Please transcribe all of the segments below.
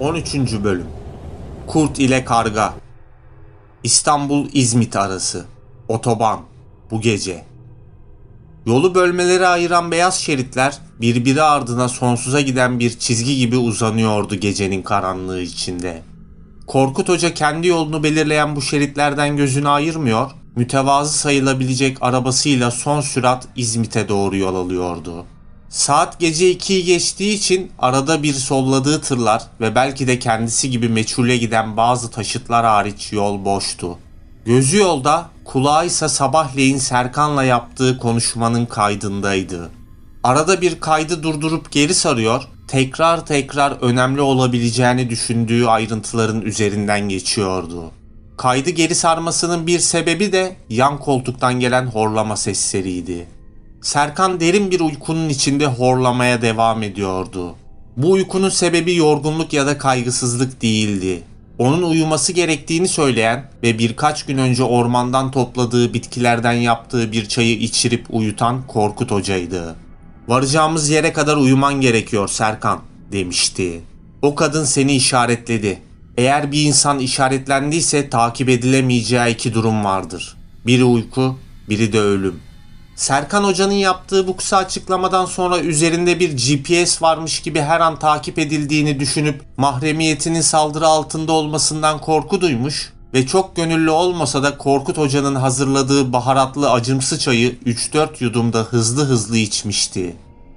13. Bölüm Kurt ile Karga İstanbul-İzmit arası Otoban Bu gece Yolu bölmeleri ayıran beyaz şeritler birbiri ardına sonsuza giden bir çizgi gibi uzanıyordu gecenin karanlığı içinde. Korkut Hoca kendi yolunu belirleyen bu şeritlerden gözünü ayırmıyor, mütevazı sayılabilecek arabasıyla son sürat İzmit'e doğru yol alıyordu. Saat gece 2'yi geçtiği için arada bir solladığı tırlar ve belki de kendisi gibi meçhule giden bazı taşıtlar hariç yol boştu. Gözü yolda, kulağı ise sabahleyin Serkan'la yaptığı konuşmanın kaydındaydı. Arada bir kaydı durdurup geri sarıyor, tekrar tekrar önemli olabileceğini düşündüğü ayrıntıların üzerinden geçiyordu. Kaydı geri sarmasının bir sebebi de yan koltuktan gelen horlama sesleriydi. Serkan derin bir uykunun içinde horlamaya devam ediyordu. Bu uykunun sebebi yorgunluk ya da kaygısızlık değildi. Onun uyuması gerektiğini söyleyen ve birkaç gün önce ormandan topladığı bitkilerden yaptığı bir çayı içirip uyutan Korkut Hoca'ydı. Varacağımız yere kadar uyuman gerekiyor Serkan demişti. O kadın seni işaretledi. Eğer bir insan işaretlendiyse takip edilemeyeceği iki durum vardır. Biri uyku, biri de ölüm. Serkan Hoca'nın yaptığı bu kısa açıklamadan sonra üzerinde bir GPS varmış gibi her an takip edildiğini düşünüp mahremiyetinin saldırı altında olmasından korku duymuş ve çok gönüllü olmasa da Korkut Hoca'nın hazırladığı baharatlı acımsı çayı 3-4 yudumda hızlı hızlı içmişti.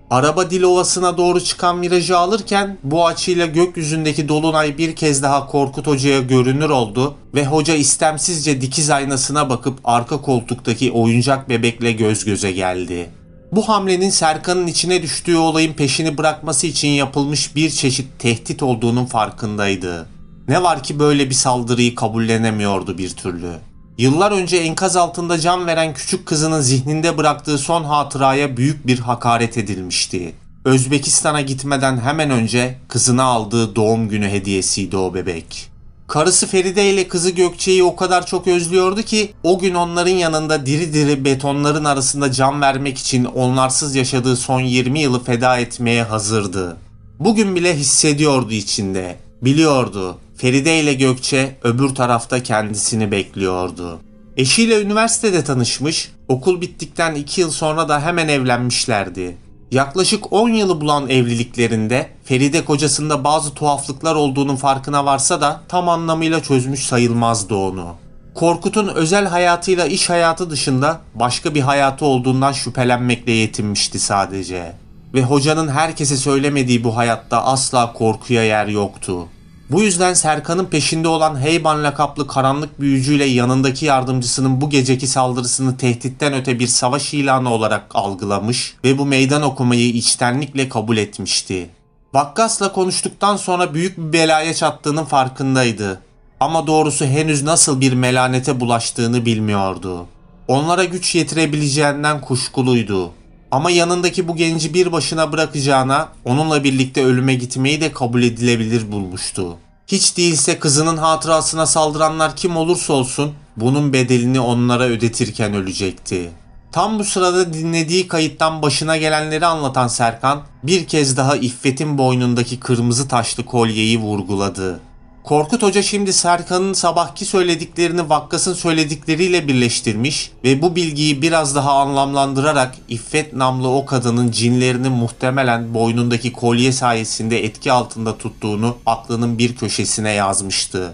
Araba Dilovası'na doğru çıkan virajı alırken bu açıyla gökyüzündeki dolunay bir kez daha Korkut Hoca'ya görünür oldu ve hoca istemsizce dikiz aynasına bakıp arka koltuktaki oyuncak bebekle göz göze geldi. Bu hamlenin Serkan'ın içine düştüğü olayın peşini bırakması için yapılmış bir çeşit tehdit olduğunun farkındaydı. Ne var ki böyle bir saldırıyı kabullenemiyordu bir türlü. Yıllar önce enkaz altında can veren küçük kızının zihninde bıraktığı son hatıraya büyük bir hakaret edilmişti. Özbekistan'a gitmeden hemen önce kızına aldığı doğum günü hediyesiydi o bebek. Karısı Feride ile kızı Gökçe'yi o kadar çok özlüyordu ki o gün onların yanında diri diri betonların arasında can vermek için onlarsız yaşadığı son 20 yılı feda etmeye hazırdı. Bugün bile hissediyordu içinde. Biliyordu Feride ile Gökçe öbür tarafta kendisini bekliyordu. Eşiyle üniversitede tanışmış, okul bittikten 2 yıl sonra da hemen evlenmişlerdi. Yaklaşık 10 yılı bulan evliliklerinde Feride kocasında bazı tuhaflıklar olduğunun farkına varsa da tam anlamıyla çözmüş sayılmazdı onu. Korkut'un özel hayatıyla iş hayatı dışında başka bir hayatı olduğundan şüphelenmekle yetinmişti sadece. Ve hocanın herkese söylemediği bu hayatta asla korkuya yer yoktu. Bu yüzden Serkan'ın peşinde olan Heyban lakaplı karanlık büyücüyle yanındaki yardımcısının bu geceki saldırısını tehditten öte bir savaş ilanı olarak algılamış ve bu meydan okumayı içtenlikle kabul etmişti. Vakkas'la konuştuktan sonra büyük bir belaya çattığının farkındaydı. Ama doğrusu henüz nasıl bir melanete bulaştığını bilmiyordu. Onlara güç yetirebileceğinden kuşkuluydu. Ama yanındaki bu genci bir başına bırakacağına onunla birlikte ölüme gitmeyi de kabul edilebilir bulmuştu. Hiç değilse kızının hatırasına saldıranlar kim olursa olsun bunun bedelini onlara ödetirken ölecekti. Tam bu sırada dinlediği kayıttan başına gelenleri anlatan Serkan bir kez daha İffet'in boynundaki kırmızı taşlı kolyeyi vurguladı. Korkut Hoca şimdi Serkan'ın sabahki söylediklerini Vakkas'ın söyledikleriyle birleştirmiş ve bu bilgiyi biraz daha anlamlandırarak İffet namlı o kadının cinlerini muhtemelen boynundaki kolye sayesinde etki altında tuttuğunu aklının bir köşesine yazmıştı.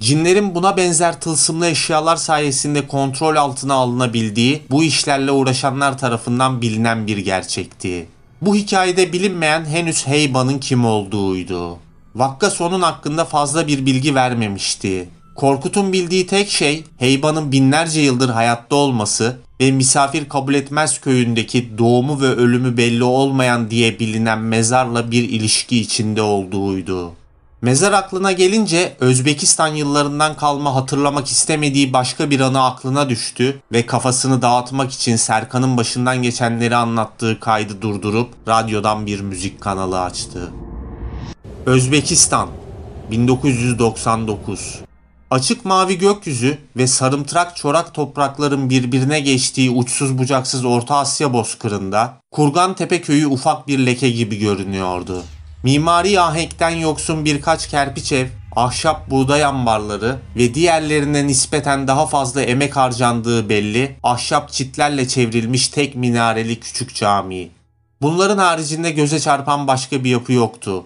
Cinlerin buna benzer tılsımlı eşyalar sayesinde kontrol altına alınabildiği bu işlerle uğraşanlar tarafından bilinen bir gerçekti. Bu hikayede bilinmeyen henüz Heyba'nın kim olduğuydu. Vakkas onun hakkında fazla bir bilgi vermemişti. Korkut'un bildiği tek şey Heyba'nın binlerce yıldır hayatta olması ve misafir kabul etmez köyündeki doğumu ve ölümü belli olmayan diye bilinen mezarla bir ilişki içinde olduğuydu. Mezar aklına gelince Özbekistan yıllarından kalma hatırlamak istemediği başka bir anı aklına düştü ve kafasını dağıtmak için Serkan'ın başından geçenleri anlattığı kaydı durdurup radyodan bir müzik kanalı açtı. Özbekistan 1999 Açık mavi gökyüzü ve sarımtırak çorak toprakların birbirine geçtiği uçsuz bucaksız Orta Asya bozkırında Kurgan Tepe köyü ufak bir leke gibi görünüyordu. Mimari ahenkten yoksun birkaç kerpiç ev, ahşap buğday ambarları ve diğerlerine nispeten daha fazla emek harcandığı belli ahşap çitlerle çevrilmiş tek minareli küçük cami. Bunların haricinde göze çarpan başka bir yapı yoktu.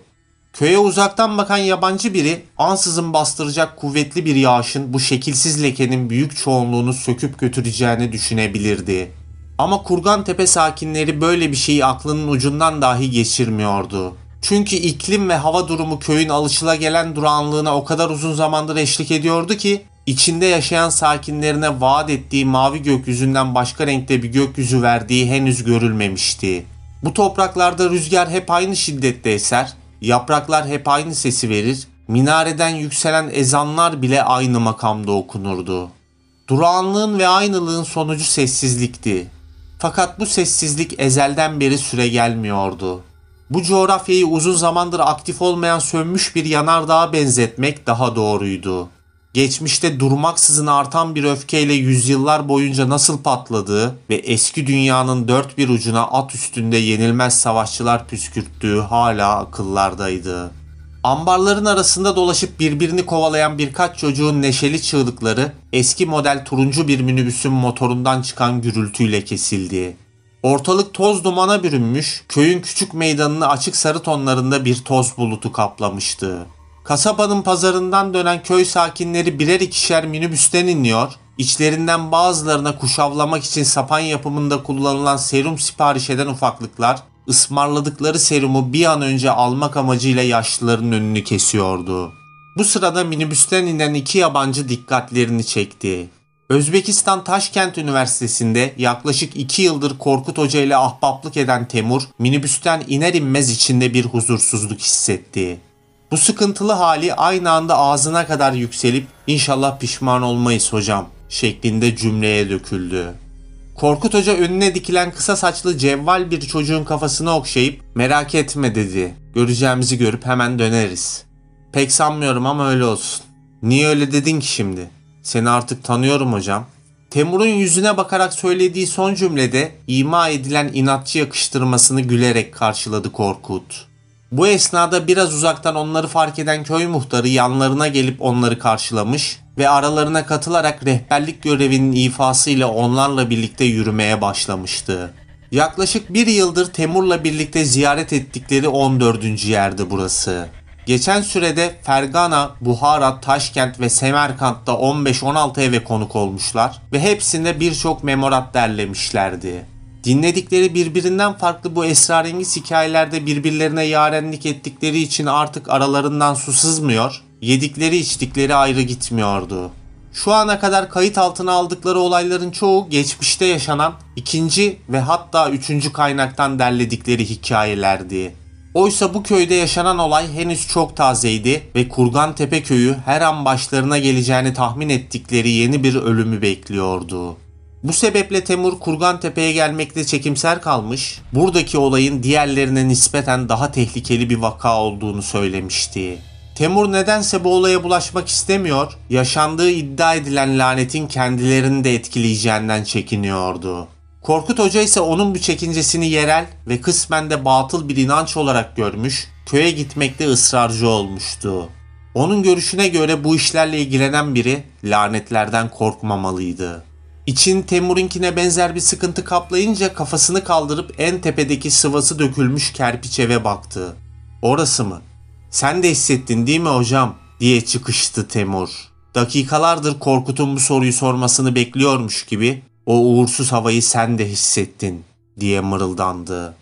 Köye uzaktan bakan yabancı biri ansızın bastıracak kuvvetli bir yağışın bu şekilsiz lekenin büyük çoğunluğunu söküp götüreceğini düşünebilirdi. Ama Kurgan Tepe sakinleri böyle bir şeyi aklının ucundan dahi geçirmiyordu. Çünkü iklim ve hava durumu köyün alışılagelen durağanlığına o kadar uzun zamandır eşlik ediyordu ki içinde yaşayan sakinlerine vaat ettiği mavi gökyüzünden başka renkte bir gökyüzü verdiği henüz görülmemişti. Bu topraklarda rüzgar hep aynı şiddette eser, yapraklar hep aynı sesi verir, minareden yükselen ezanlar bile aynı makamda okunurdu. Durağanlığın ve aynılığın sonucu sessizlikti. Fakat bu sessizlik ezelden beri süre gelmiyordu. Bu coğrafyayı uzun zamandır aktif olmayan sönmüş bir yanardağa benzetmek daha doğruydu. Geçmişte durmaksızın artan bir öfkeyle yüzyıllar boyunca nasıl patladığı ve eski dünyanın dört bir ucuna at üstünde yenilmez savaşçılar püskürttüğü hala akıllardaydı. Ambarların arasında dolaşıp birbirini kovalayan birkaç çocuğun neşeli çığlıkları eski model turuncu bir minibüsün motorundan çıkan gürültüyle kesildi. Ortalık toz dumana bürünmüş, köyün küçük meydanını açık sarı tonlarında bir toz bulutu kaplamıştı. Kasabanın pazarından dönen köy sakinleri birer ikişer minibüsten iniyor, içlerinden bazılarına kuşavlamak için sapan yapımında kullanılan serum sipariş eden ufaklıklar, ısmarladıkları serumu bir an önce almak amacıyla yaşlıların önünü kesiyordu. Bu sırada minibüsten inen iki yabancı dikkatlerini çekti. Özbekistan Taşkent Üniversitesi'nde yaklaşık iki yıldır Korkut Hoca ile ahbaplık eden Temur, minibüsten iner inmez içinde bir huzursuzluk hissetti. Bu sıkıntılı hali aynı anda ağzına kadar yükselip inşallah pişman olmayız hocam şeklinde cümleye döküldü. Korkut Hoca önüne dikilen kısa saçlı cevval bir çocuğun kafasını okşayıp merak etme dedi. Göreceğimizi görüp hemen döneriz. Pek sanmıyorum ama öyle olsun. Niye öyle dedin ki şimdi? Seni artık tanıyorum hocam. Temur'un yüzüne bakarak söylediği son cümlede ima edilen inatçı yakıştırmasını gülerek karşıladı Korkut. Bu esnada biraz uzaktan onları fark eden köy muhtarı yanlarına gelip onları karşılamış ve aralarına katılarak rehberlik görevinin ifasıyla onlarla birlikte yürümeye başlamıştı. Yaklaşık bir yıldır Temur'la birlikte ziyaret ettikleri 14. yerde burası. Geçen sürede Fergana, Buhara, Taşkent ve Semerkant'ta 15-16 eve konuk olmuşlar ve hepsinde birçok memorat derlemişlerdi. Dinledikleri birbirinden farklı bu esrarengiz hikayelerde birbirlerine yarenlik ettikleri için artık aralarından su sızmıyor, yedikleri içtikleri ayrı gitmiyordu. Şu ana kadar kayıt altına aldıkları olayların çoğu geçmişte yaşanan ikinci ve hatta üçüncü kaynaktan derledikleri hikayelerdi. Oysa bu köyde yaşanan olay henüz çok tazeydi ve Kurgan Tepe köyü her an başlarına geleceğini tahmin ettikleri yeni bir ölümü bekliyordu. Bu sebeple Temur Kurgan Tepe'ye gelmekte çekimser kalmış, buradaki olayın diğerlerine nispeten daha tehlikeli bir vaka olduğunu söylemişti. Temur nedense bu olaya bulaşmak istemiyor, yaşandığı iddia edilen lanetin kendilerini de etkileyeceğinden çekiniyordu. Korkut Hoca ise onun bu çekincesini yerel ve kısmen de batıl bir inanç olarak görmüş, köye gitmekte ısrarcı olmuştu. Onun görüşüne göre bu işlerle ilgilenen biri lanetlerden korkmamalıydı. İçin Temur'inkine benzer bir sıkıntı kaplayınca kafasını kaldırıp en tepedeki sıvası dökülmüş kerpiç eve baktı. Orası mı? Sen de hissettin değil mi hocam? diye çıkıştı Temur. Dakikalardır Korkut'un bu soruyu sormasını bekliyormuş gibi o uğursuz havayı sen de hissettin diye mırıldandı.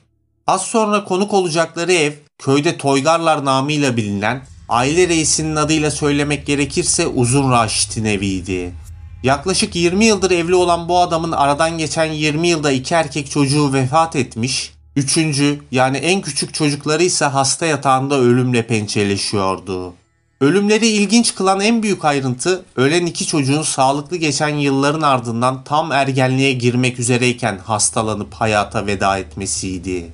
Az sonra konuk olacakları ev köyde Toygarlar namıyla bilinen aile reisinin adıyla söylemek gerekirse Uzun Raşit'in eviydi. Yaklaşık 20 yıldır evli olan bu adamın aradan geçen 20 yılda iki erkek çocuğu vefat etmiş, üçüncü yani en küçük çocukları ise hasta yatağında ölümle pençeleşiyordu. Ölümleri ilginç kılan en büyük ayrıntı ölen iki çocuğun sağlıklı geçen yılların ardından tam ergenliğe girmek üzereyken hastalanıp hayata veda etmesiydi.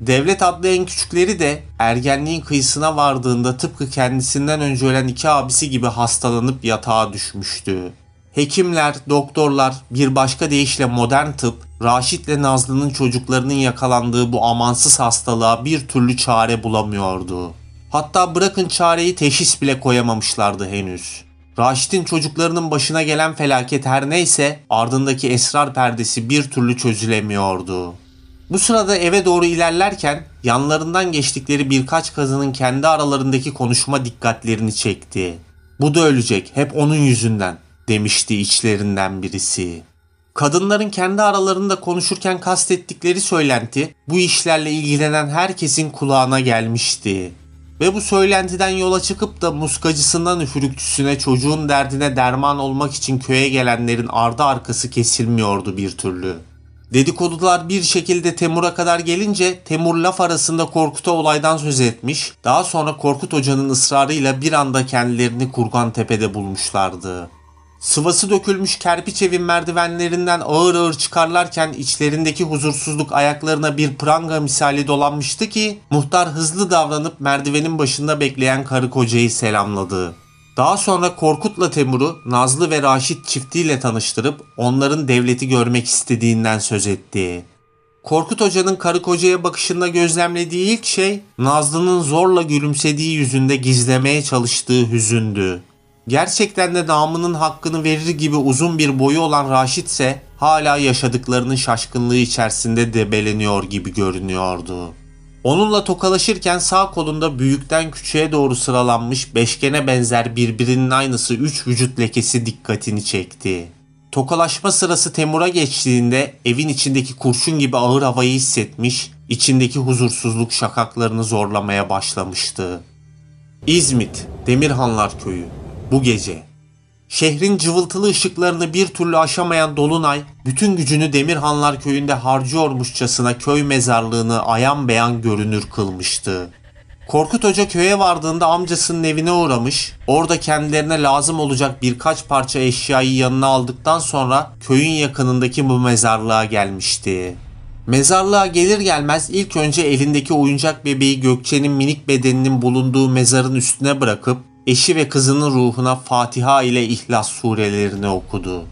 Devlet adlı en küçükleri de ergenliğin kıyısına vardığında tıpkı kendisinden önce ölen iki abisi gibi hastalanıp yatağa düşmüştü. Hekimler, doktorlar, bir başka deyişle modern tıp Raşit ile Nazlı'nın çocuklarının yakalandığı bu amansız hastalığa bir türlü çare bulamıyordu. Hatta bırakın çareyi teşhis bile koyamamışlardı henüz. Raşit'in çocuklarının başına gelen felaket her neyse ardındaki esrar perdesi bir türlü çözülemiyordu. Bu sırada eve doğru ilerlerken yanlarından geçtikleri birkaç kadının kendi aralarındaki konuşma dikkatlerini çekti. Bu da ölecek hep onun yüzünden demişti içlerinden birisi. Kadınların kendi aralarında konuşurken kastettikleri söylenti bu işlerle ilgilenen herkesin kulağına gelmişti. Ve bu söylentiden yola çıkıp da muskacısından üfürükçüsüne çocuğun derdine derman olmak için köye gelenlerin ardı arkası kesilmiyordu bir türlü. Dedikodular bir şekilde Temur'a kadar gelince Temur laf arasında Korkut'a olaydan söz etmiş. Daha sonra Korkut Hoca'nın ısrarıyla bir anda kendilerini Kurgan Tepe'de bulmuşlardı. Sıvası dökülmüş kerpiç evin merdivenlerinden ağır ağır çıkarlarken içlerindeki huzursuzluk ayaklarına bir pranga misali dolanmıştı ki muhtar hızlı davranıp merdivenin başında bekleyen karı kocayı selamladı. Daha sonra Korkut'la Temur'u Nazlı ve Raşit çiftiyle tanıştırıp onların devleti görmek istediğinden söz etti. Korkut Hoca'nın karı kocaya bakışında gözlemlediği ilk şey Nazlı'nın zorla gülümsediği yüzünde gizlemeye çalıştığı hüzündü. Gerçekten de namının hakkını verir gibi uzun bir boyu olan Raşit ise hala yaşadıklarının şaşkınlığı içerisinde debeleniyor gibi görünüyordu. Onunla tokalaşırken sağ kolunda büyükten küçüğe doğru sıralanmış beşgene benzer birbirinin aynısı üç vücut lekesi dikkatini çekti. Tokalaşma sırası Temur'a geçtiğinde evin içindeki kurşun gibi ağır havayı hissetmiş, içindeki huzursuzluk şakaklarını zorlamaya başlamıştı. İzmit, Demirhanlar Köyü bu gece. Şehrin cıvıltılı ışıklarını bir türlü aşamayan Dolunay, bütün gücünü Demirhanlar köyünde harcıyormuşçasına köy mezarlığını ayan beyan görünür kılmıştı. Korkut Hoca köye vardığında amcasının evine uğramış, orada kendilerine lazım olacak birkaç parça eşyayı yanına aldıktan sonra köyün yakınındaki bu mezarlığa gelmişti. Mezarlığa gelir gelmez ilk önce elindeki oyuncak bebeği Gökçe'nin minik bedeninin bulunduğu mezarın üstüne bırakıp eşi ve kızının ruhuna Fatiha ile İhlas surelerini okudu.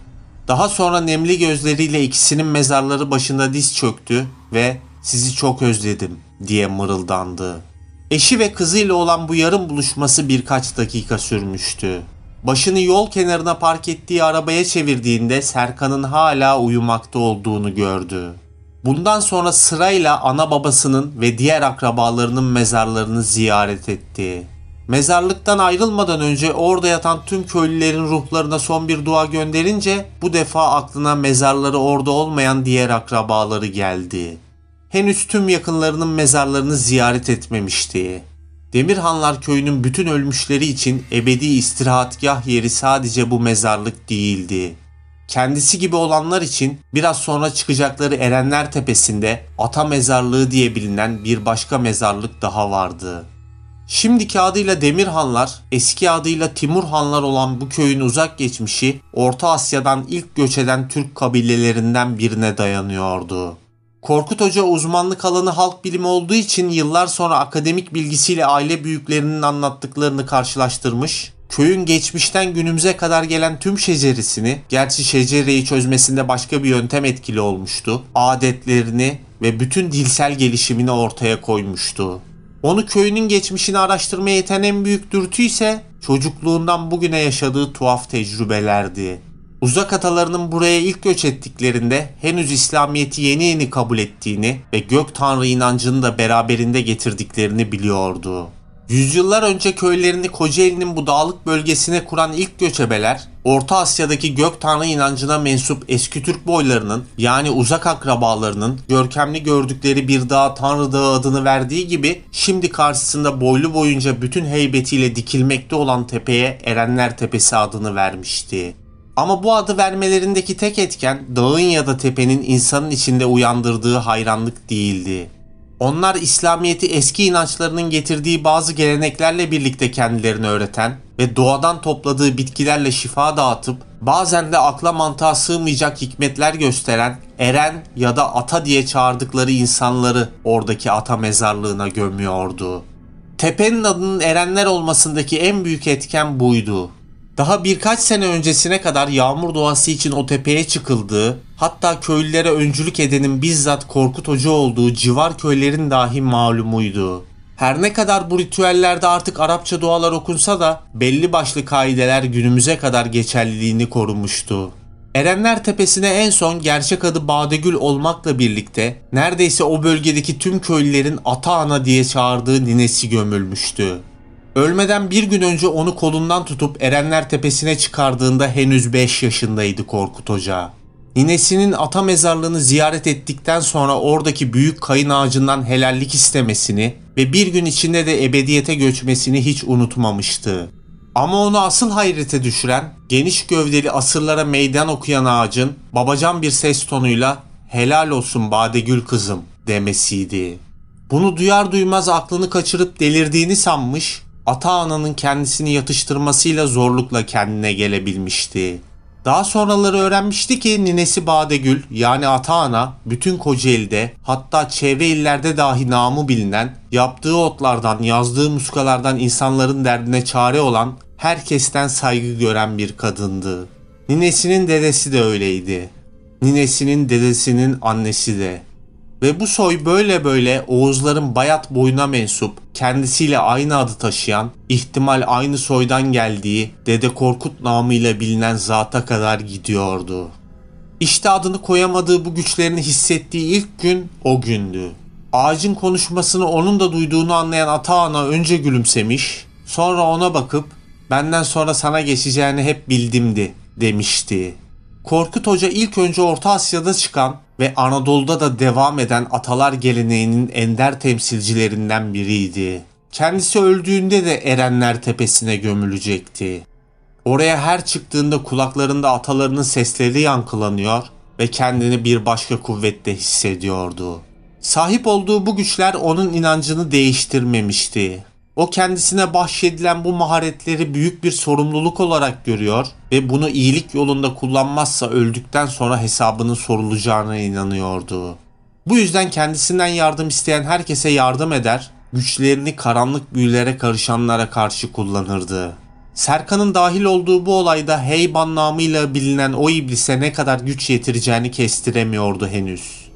Daha sonra nemli gözleriyle ikisinin mezarları başında diz çöktü ve sizi çok özledim diye mırıldandı. Eşi ve kızıyla olan bu yarım buluşması birkaç dakika sürmüştü. Başını yol kenarına park ettiği arabaya çevirdiğinde Serkan'ın hala uyumakta olduğunu gördü. Bundan sonra sırayla ana babasının ve diğer akrabalarının mezarlarını ziyaret etti. Mezarlıktan ayrılmadan önce orada yatan tüm köylülerin ruhlarına son bir dua gönderince bu defa aklına mezarları orada olmayan diğer akrabaları geldi. Henüz tüm yakınlarının mezarlarını ziyaret etmemişti. Demirhanlar köyünün bütün ölmüşleri için ebedi istirahatgah yeri sadece bu mezarlık değildi. Kendisi gibi olanlar için biraz sonra çıkacakları Erenler Tepesi'nde Ata Mezarlığı diye bilinen bir başka mezarlık daha vardı.'' Şimdiki adıyla Demirhanlar, eski adıyla Timurhanlar olan bu köyün uzak geçmişi Orta Asya'dan ilk göç eden Türk kabilelerinden birine dayanıyordu. Korkut Hoca uzmanlık alanı halk bilimi olduğu için yıllar sonra akademik bilgisiyle aile büyüklerinin anlattıklarını karşılaştırmış, köyün geçmişten günümüze kadar gelen tüm şeceresini, gerçi şecereyi çözmesinde başka bir yöntem etkili olmuştu, adetlerini ve bütün dilsel gelişimini ortaya koymuştu. Onu köyünün geçmişini araştırmaya yeten en büyük dürtü ise çocukluğundan bugüne yaşadığı tuhaf tecrübelerdi. Uzak atalarının buraya ilk göç ettiklerinde henüz İslamiyet'i yeni yeni kabul ettiğini ve gök tanrı inancını da beraberinde getirdiklerini biliyordu. Yüzyıllar önce köylerini Kocaeli'nin bu dağlık bölgesine kuran ilk göçebeler, Orta Asya'daki gök tanrı inancına mensup eski Türk boylarının yani uzak akrabalarının görkemli gördükleri bir dağ Tanrı Dağı adını verdiği gibi şimdi karşısında boylu boyunca bütün heybetiyle dikilmekte olan tepeye Erenler Tepesi adını vermişti. Ama bu adı vermelerindeki tek etken dağın ya da tepenin insanın içinde uyandırdığı hayranlık değildi. Onlar İslamiyet'i eski inançlarının getirdiği bazı geleneklerle birlikte kendilerini öğreten ve doğadan topladığı bitkilerle şifa dağıtıp bazen de akla mantığa sığmayacak hikmetler gösteren Eren ya da Ata diye çağırdıkları insanları oradaki ata mezarlığına gömüyordu. Tepenin adının Erenler olmasındaki en büyük etken buydu. Daha birkaç sene öncesine kadar yağmur doğası için o tepeye çıkıldığı, hatta köylülere öncülük edenin bizzat Korkut Hoca olduğu civar köylerin dahi malumuydu. Her ne kadar bu ritüellerde artık Arapça dualar okunsa da belli başlı kaideler günümüze kadar geçerliliğini korumuştu. Erenler Tepesi'ne en son gerçek adı Badegül olmakla birlikte neredeyse o bölgedeki tüm köylülerin ata ana diye çağırdığı ninesi gömülmüştü. Ölmeden bir gün önce onu kolundan tutup Erenler Tepesi'ne çıkardığında henüz 5 yaşındaydı Korkut Hoca. Ninesinin ata mezarlığını ziyaret ettikten sonra oradaki büyük kayın ağacından helallik istemesini ve bir gün içinde de ebediyete göçmesini hiç unutmamıştı. Ama onu asıl hayrete düşüren, geniş gövdeli asırlara meydan okuyan ağacın babacan bir ses tonuyla helal olsun Badegül kızım demesiydi. Bunu duyar duymaz aklını kaçırıp delirdiğini sanmış, ata ananın kendisini yatıştırmasıyla zorlukla kendine gelebilmişti. Daha sonraları öğrenmişti ki ninesi Badegül yani Ataana bütün Kocaeli'de hatta çevre illerde dahi namı bilinen yaptığı otlardan yazdığı muskalardan insanların derdine çare olan herkesten saygı gören bir kadındı. Ninesinin dedesi de öyleydi. Ninesinin dedesinin annesi de. Ve bu soy böyle böyle Oğuzların bayat boyuna mensup, kendisiyle aynı adı taşıyan, ihtimal aynı soydan geldiği Dede Korkut namıyla bilinen zata kadar gidiyordu. İşte adını koyamadığı bu güçlerini hissettiği ilk gün o gündü. Ağacın konuşmasını onun da duyduğunu anlayan Ataana önce gülümsemiş, sonra ona bakıp benden sonra sana geçeceğini hep bildimdi demişti. Korkut Hoca ilk önce Orta Asya'da çıkan ve Anadolu'da da devam eden atalar geleneğinin ender temsilcilerinden biriydi. Kendisi öldüğünde de Erenler Tepesi'ne gömülecekti. Oraya her çıktığında kulaklarında atalarının sesleri yankılanıyor ve kendini bir başka kuvvette hissediyordu. Sahip olduğu bu güçler onun inancını değiştirmemişti. O kendisine bahşedilen bu maharetleri büyük bir sorumluluk olarak görüyor ve bunu iyilik yolunda kullanmazsa öldükten sonra hesabının sorulacağına inanıyordu. Bu yüzden kendisinden yardım isteyen herkese yardım eder, güçlerini karanlık büyülere karışanlara karşı kullanırdı. Serkan'ın dahil olduğu bu olayda Heyban namıyla bilinen o iblise ne kadar güç yetireceğini kestiremiyordu henüz.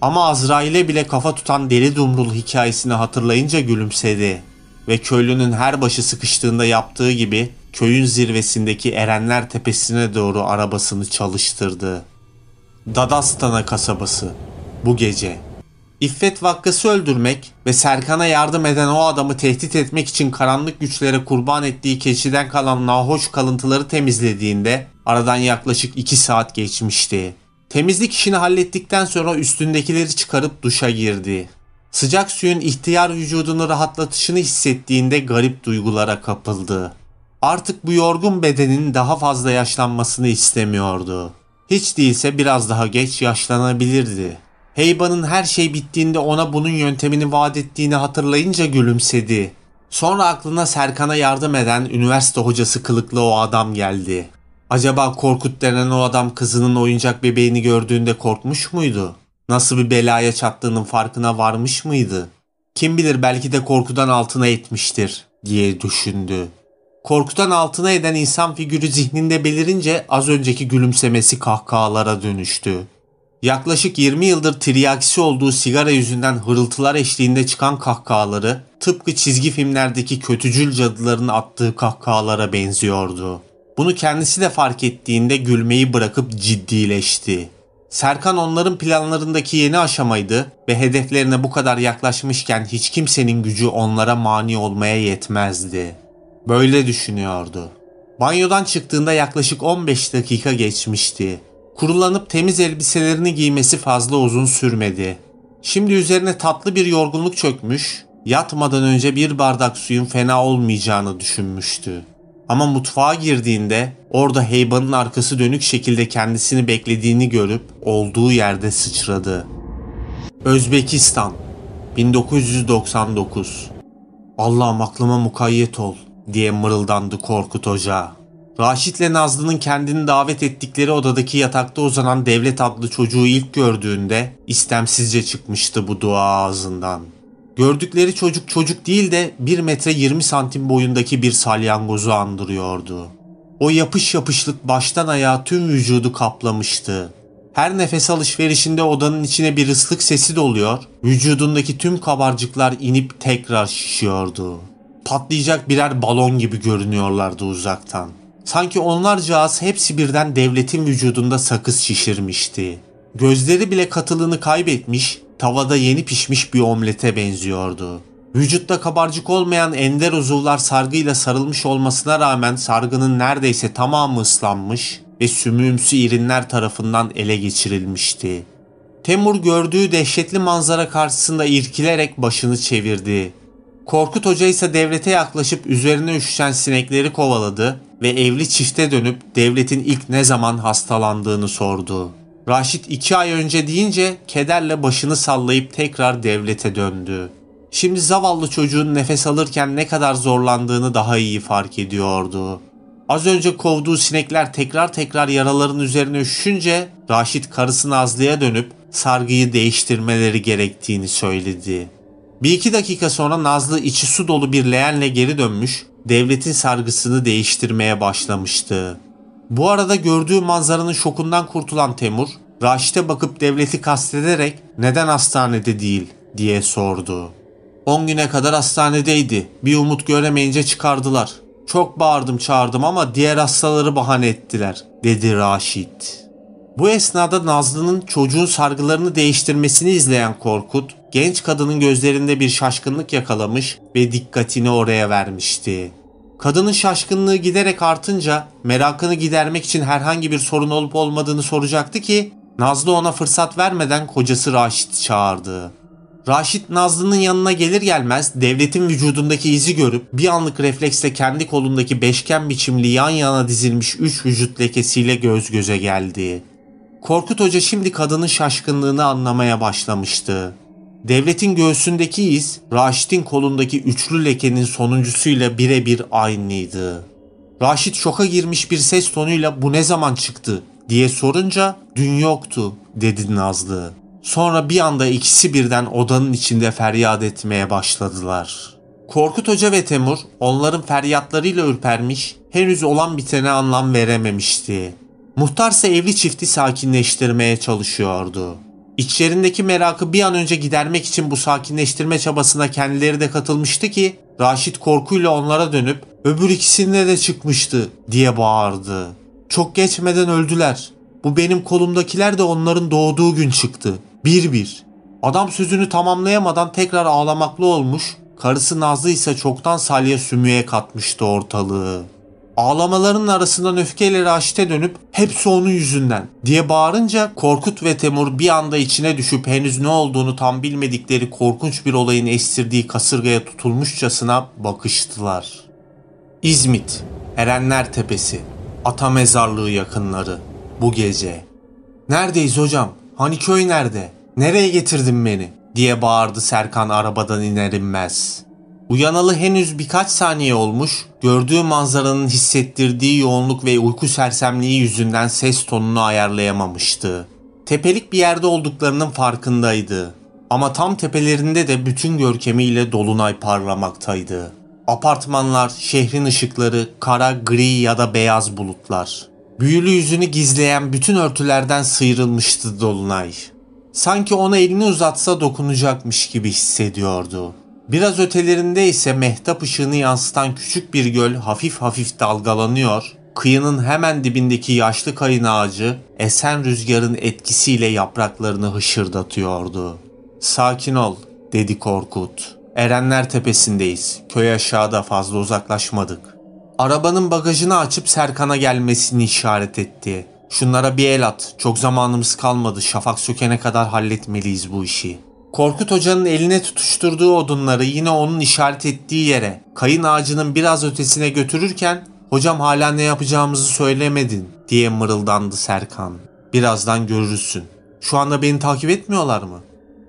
Ama Azrail'e bile kafa tutan Deli Dumrul hikayesini hatırlayınca gülümsedi ve köylünün her başı sıkıştığında yaptığı gibi köyün zirvesindeki Erenler Tepesi'ne doğru arabasını çalıştırdı. Dadastana kasabası bu gece. İffet Vakkas'ı öldürmek ve Serkan'a yardım eden o adamı tehdit etmek için karanlık güçlere kurban ettiği keçiden kalan nahoş kalıntıları temizlediğinde aradan yaklaşık 2 saat geçmişti. Temizlik işini hallettikten sonra üstündekileri çıkarıp duşa girdi. Sıcak suyun ihtiyar vücudunu rahatlatışını hissettiğinde garip duygulara kapıldı. Artık bu yorgun bedenin daha fazla yaşlanmasını istemiyordu. Hiç değilse biraz daha geç yaşlanabilirdi. Heyba'nın her şey bittiğinde ona bunun yöntemini vaat ettiğini hatırlayınca gülümsedi. Sonra aklına Serkan'a yardım eden üniversite hocası kılıklı o adam geldi. Acaba Korkut denen o adam kızının oyuncak bebeğini gördüğünde korkmuş muydu? Nasıl bir belaya çattığının farkına varmış mıydı? Kim bilir belki de korkudan altına etmiştir diye düşündü. Korkudan altına eden insan figürü zihninde belirince az önceki gülümsemesi kahkahalara dönüştü. Yaklaşık 20 yıldır tiryakisi olduğu sigara yüzünden hırıltılar eşliğinde çıkan kahkahaları tıpkı çizgi filmlerdeki kötücül cadıların attığı kahkahalara benziyordu. Bunu kendisi de fark ettiğinde gülmeyi bırakıp ciddileşti. Serkan onların planlarındaki yeni aşamaydı ve hedeflerine bu kadar yaklaşmışken hiç kimsenin gücü onlara mani olmaya yetmezdi. Böyle düşünüyordu. Banyodan çıktığında yaklaşık 15 dakika geçmişti. Kurulanıp temiz elbiselerini giymesi fazla uzun sürmedi. Şimdi üzerine tatlı bir yorgunluk çökmüş, yatmadan önce bir bardak suyun fena olmayacağını düşünmüştü. Ama mutfağa girdiğinde orada heybanın arkası dönük şekilde kendisini beklediğini görüp olduğu yerde sıçradı. Özbekistan 1999 Allah'ım aklıma mukayyet ol diye mırıldandı Korkut Hoca. Raşit'le Nazlı'nın kendini davet ettikleri odadaki yatakta uzanan Devlet adlı çocuğu ilk gördüğünde istemsizce çıkmıştı bu dua ağzından. Gördükleri çocuk çocuk değil de 1 metre 20 santim boyundaki bir salyangozu andırıyordu. O yapış yapışlık baştan ayağa tüm vücudu kaplamıştı. Her nefes alışverişinde odanın içine bir ıslık sesi doluyor, vücudundaki tüm kabarcıklar inip tekrar şişiyordu. Patlayacak birer balon gibi görünüyorlardı uzaktan. Sanki onlarca az hepsi birden devletin vücudunda sakız şişirmişti. Gözleri bile katılığını kaybetmiş, tavada yeni pişmiş bir omlete benziyordu. Vücutta kabarcık olmayan ender uzuvlar sargıyla sarılmış olmasına rağmen sargının neredeyse tamamı ıslanmış ve sümüğümsü irinler tarafından ele geçirilmişti. Temur gördüğü dehşetli manzara karşısında irkilerek başını çevirdi. Korkut Hoca ise devlete yaklaşıp üzerine üşüşen sinekleri kovaladı ve evli çifte dönüp devletin ilk ne zaman hastalandığını sordu. Raşit iki ay önce deyince kederle başını sallayıp tekrar devlete döndü. Şimdi zavallı çocuğun nefes alırken ne kadar zorlandığını daha iyi fark ediyordu. Az önce kovduğu sinekler tekrar tekrar yaraların üzerine üşüşünce Raşit karısı Nazlı'ya dönüp sargıyı değiştirmeleri gerektiğini söyledi. Bir iki dakika sonra Nazlı içi su dolu bir leğenle geri dönmüş, devletin sargısını değiştirmeye başlamıştı. Bu arada gördüğü manzaranın şokundan kurtulan Temur, Raşit'e bakıp devleti kastederek neden hastanede değil diye sordu. 10 güne kadar hastanedeydi. Bir umut göremeyince çıkardılar. Çok bağırdım çağırdım ama diğer hastaları bahane ettiler dedi Raşit. Bu esnada Nazlı'nın çocuğun sargılarını değiştirmesini izleyen Korkut, genç kadının gözlerinde bir şaşkınlık yakalamış ve dikkatini oraya vermişti. Kadının şaşkınlığı giderek artınca merakını gidermek için herhangi bir sorun olup olmadığını soracaktı ki Nazlı ona fırsat vermeden kocası Raşit'i çağırdı. Raşit Nazlı'nın yanına gelir gelmez devletin vücudundaki izi görüp bir anlık refleksle kendi kolundaki beşgen biçimli yan yana dizilmiş üç vücut lekesiyle göz göze geldi. Korkut Hoca şimdi kadının şaşkınlığını anlamaya başlamıştı. Devletin göğsündeki iz, Raşit'in kolundaki üçlü lekenin sonuncusuyla birebir aynıydı. Raşit şoka girmiş bir ses tonuyla bu ne zaman çıktı diye sorunca dün yoktu dedi Nazlı. Sonra bir anda ikisi birden odanın içinde feryat etmeye başladılar. Korkut Hoca ve Temur onların feryatlarıyla ürpermiş, henüz olan bitene anlam verememişti. Muhtarsa evli çifti sakinleştirmeye çalışıyordu. İçlerindeki merakı bir an önce gidermek için bu sakinleştirme çabasına kendileri de katılmıştı ki Raşit korkuyla onlara dönüp öbür ikisinde de çıkmıştı diye bağırdı. Çok geçmeden öldüler. Bu benim kolumdakiler de onların doğduğu gün çıktı. Bir bir. Adam sözünü tamamlayamadan tekrar ağlamaklı olmuş, karısı Nazlı ise çoktan salya sümüğe katmıştı ortalığı. Ağlamaların arasından öfkeyle Raşit'e dönüp hepsi onun yüzünden diye bağırınca Korkut ve Temur bir anda içine düşüp henüz ne olduğunu tam bilmedikleri korkunç bir olayın estirdiği kasırgaya tutulmuşçasına bakıştılar. İzmit, Erenler Tepesi, Ata Mezarlığı yakınları bu gece. Neredeyiz hocam? Hani köy nerede? Nereye getirdin beni? diye bağırdı Serkan arabadan iner inmez. Uyanalı henüz birkaç saniye olmuş, gördüğü manzaranın hissettirdiği yoğunluk ve uyku sersemliği yüzünden ses tonunu ayarlayamamıştı. Tepelik bir yerde olduklarının farkındaydı. Ama tam tepelerinde de bütün görkemiyle dolunay parlamaktaydı. Apartmanlar, şehrin ışıkları, kara, gri ya da beyaz bulutlar. Büyülü yüzünü gizleyen bütün örtülerden sıyrılmıştı Dolunay. Sanki ona elini uzatsa dokunacakmış gibi hissediyordu. Biraz ötelerinde ise mehtap ışığını yansıtan küçük bir göl hafif hafif dalgalanıyor, kıyının hemen dibindeki yaşlı kayın ağacı esen rüzgarın etkisiyle yapraklarını hışırdatıyordu. Sakin ol, dedi Korkut. Erenler tepesindeyiz. Köy aşağıda fazla uzaklaşmadık. Arabanın bagajını açıp Serkan'a gelmesini işaret etti. Şunlara bir el at. Çok zamanımız kalmadı. Şafak sökene kadar halletmeliyiz bu işi. Korkut Hoca'nın eline tutuşturduğu odunları yine onun işaret ettiği yere, kayın ağacının biraz ötesine götürürken "Hocam hala ne yapacağımızı söylemedin." diye mırıldandı Serkan. "Birazdan görürsün. Şu anda beni takip etmiyorlar mı?"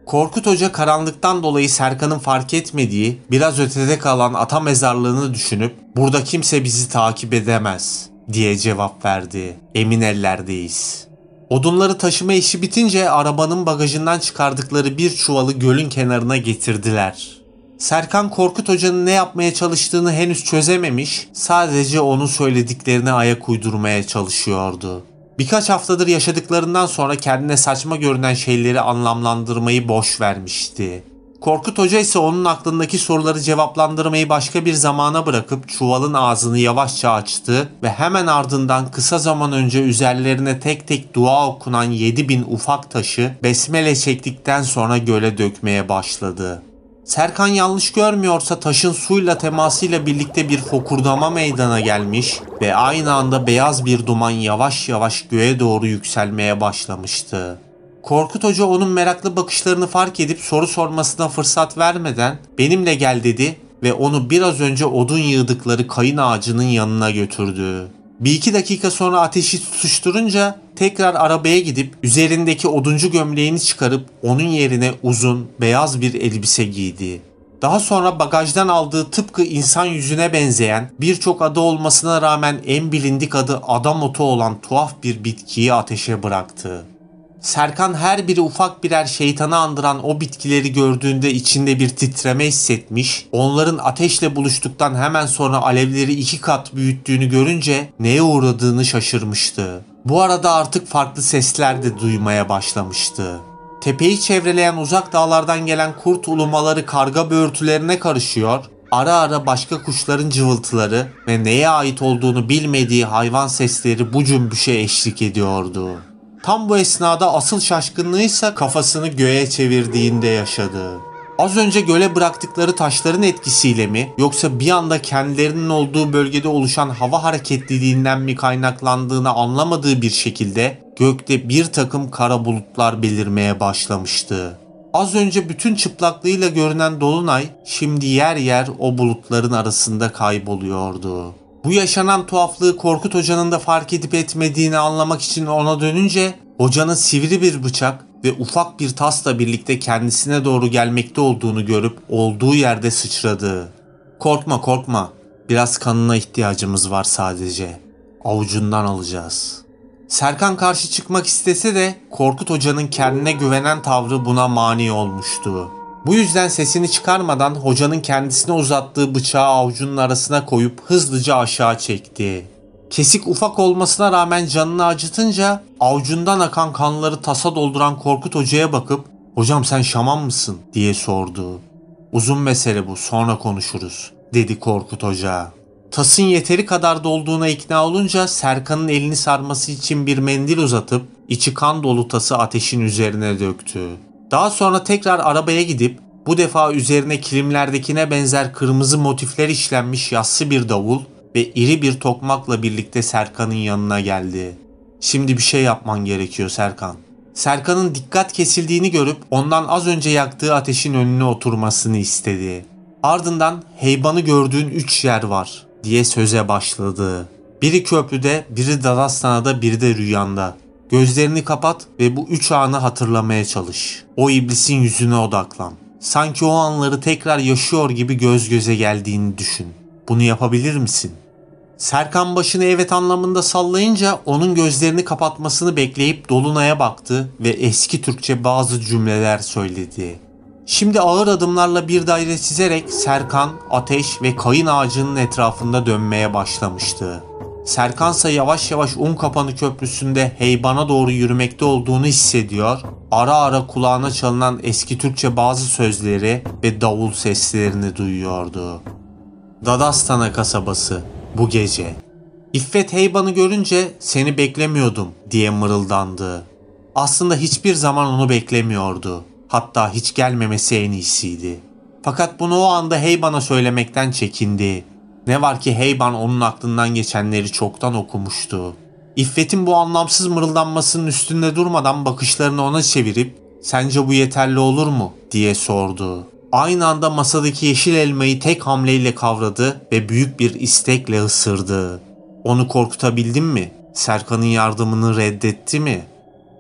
Korkut Hoca karanlıktan dolayı Serkan'ın fark etmediği biraz ötede kalan ata mezarlığını düşünüp burada kimse bizi takip edemez diye cevap verdi. Emin ellerdeyiz. Odunları taşıma işi bitince arabanın bagajından çıkardıkları bir çuvalı gölün kenarına getirdiler. Serkan Korkut Hoca'nın ne yapmaya çalıştığını henüz çözememiş, sadece onun söylediklerine ayak uydurmaya çalışıyordu. Birkaç haftadır yaşadıklarından sonra kendine saçma görünen şeyleri anlamlandırmayı boş vermişti. Korkut Hoca ise onun aklındaki soruları cevaplandırmayı başka bir zamana bırakıp çuvalın ağzını yavaşça açtı ve hemen ardından kısa zaman önce üzerlerine tek tek dua okunan 7000 ufak taşı besmele çektikten sonra göle dökmeye başladı. Serkan yanlış görmüyorsa taşın suyla temasıyla birlikte bir fokurdama meydana gelmiş ve aynı anda beyaz bir duman yavaş yavaş göğe doğru yükselmeye başlamıştı. Korkut Hoca onun meraklı bakışlarını fark edip soru sormasına fırsat vermeden benimle gel dedi ve onu biraz önce odun yığdıkları kayın ağacının yanına götürdü. Bir iki dakika sonra ateşi tutuşturunca tekrar arabaya gidip üzerindeki oduncu gömleğini çıkarıp onun yerine uzun beyaz bir elbise giydi. Daha sonra bagajdan aldığı tıpkı insan yüzüne benzeyen birçok adı olmasına rağmen en bilindik adı adam otu olan tuhaf bir bitkiyi ateşe bıraktı. Serkan her biri ufak birer şeytanı andıran o bitkileri gördüğünde içinde bir titreme hissetmiş, onların ateşle buluştuktan hemen sonra alevleri iki kat büyüttüğünü görünce neye uğradığını şaşırmıştı. Bu arada artık farklı sesler de duymaya başlamıştı. Tepeyi çevreleyen uzak dağlardan gelen kurt ulumaları karga böğürtülerine karışıyor, ara ara başka kuşların cıvıltıları ve neye ait olduğunu bilmediği hayvan sesleri bu cümbüşe eşlik ediyordu. Tam bu esnada asıl şaşkınlığıysa kafasını göğe çevirdiğinde yaşadı. Az önce göle bıraktıkları taşların etkisiyle mi yoksa bir anda kendilerinin olduğu bölgede oluşan hava hareketliliğinden mi kaynaklandığını anlamadığı bir şekilde gökte bir takım kara bulutlar belirmeye başlamıştı. Az önce bütün çıplaklığıyla görünen dolunay şimdi yer yer o bulutların arasında kayboluyordu. Bu yaşanan tuhaflığı Korkut Hoca'nın da fark edip etmediğini anlamak için ona dönünce hocanın sivri bir bıçak ve ufak bir tasla birlikte kendisine doğru gelmekte olduğunu görüp olduğu yerde sıçradı. Korkma korkma. Biraz kanına ihtiyacımız var sadece. Avucundan alacağız. Serkan karşı çıkmak istese de Korkut Hoca'nın kendine güvenen tavrı buna mani olmuştu. Bu yüzden sesini çıkarmadan hocanın kendisine uzattığı bıçağı avucunun arasına koyup hızlıca aşağı çekti. Kesik ufak olmasına rağmen canını acıtınca avucundan akan kanları tasa dolduran Korkut Hoca'ya bakıp ''Hocam sen şaman mısın?'' diye sordu. ''Uzun mesele bu sonra konuşuruz.'' dedi Korkut Hoca. Tasın yeteri kadar dolduğuna ikna olunca Serkan'ın elini sarması için bir mendil uzatıp içi kan dolu tası ateşin üzerine döktü. Daha sonra tekrar arabaya gidip bu defa üzerine kilimlerdekine benzer kırmızı motifler işlenmiş yassı bir davul ve iri bir tokmakla birlikte Serkan'ın yanına geldi. Şimdi bir şey yapman gerekiyor Serkan. Serkan'ın dikkat kesildiğini görüp ondan az önce yaktığı ateşin önüne oturmasını istedi. Ardından heybanı gördüğün üç yer var diye söze başladı. Biri köprüde, biri Dadastana'da, biri de rüyanda. Gözlerini kapat ve bu üç anı hatırlamaya çalış. O iblisin yüzüne odaklan. Sanki o anları tekrar yaşıyor gibi göz göze geldiğini düşün. Bunu yapabilir misin? Serkan başını evet anlamında sallayınca onun gözlerini kapatmasını bekleyip Dolunay'a baktı ve eski Türkçe bazı cümleler söyledi. Şimdi ağır adımlarla bir daire çizerek Serkan, Ateş ve Kayın ağacının etrafında dönmeye başlamıştı. Serkansa yavaş yavaş un kapanı köprüsünde heybana doğru yürümekte olduğunu hissediyor. Ara ara kulağına çalınan eski Türkçe bazı sözleri ve davul seslerini duyuyordu. Dadastana kasabası bu gece. İffet Heyban'ı görünce seni beklemiyordum diye mırıldandı. Aslında hiçbir zaman onu beklemiyordu. Hatta hiç gelmemesi en iyisiydi. Fakat bunu o anda Heyban'a söylemekten çekindi. Ne var ki Heyban onun aklından geçenleri çoktan okumuştu. İffet'in bu anlamsız mırıldanmasının üstünde durmadan bakışlarını ona çevirip ''Sence bu yeterli olur mu?'' diye sordu. Aynı anda masadaki yeşil elmayı tek hamleyle kavradı ve büyük bir istekle ısırdı. Onu korkutabildin mi? Serkan'ın yardımını reddetti mi?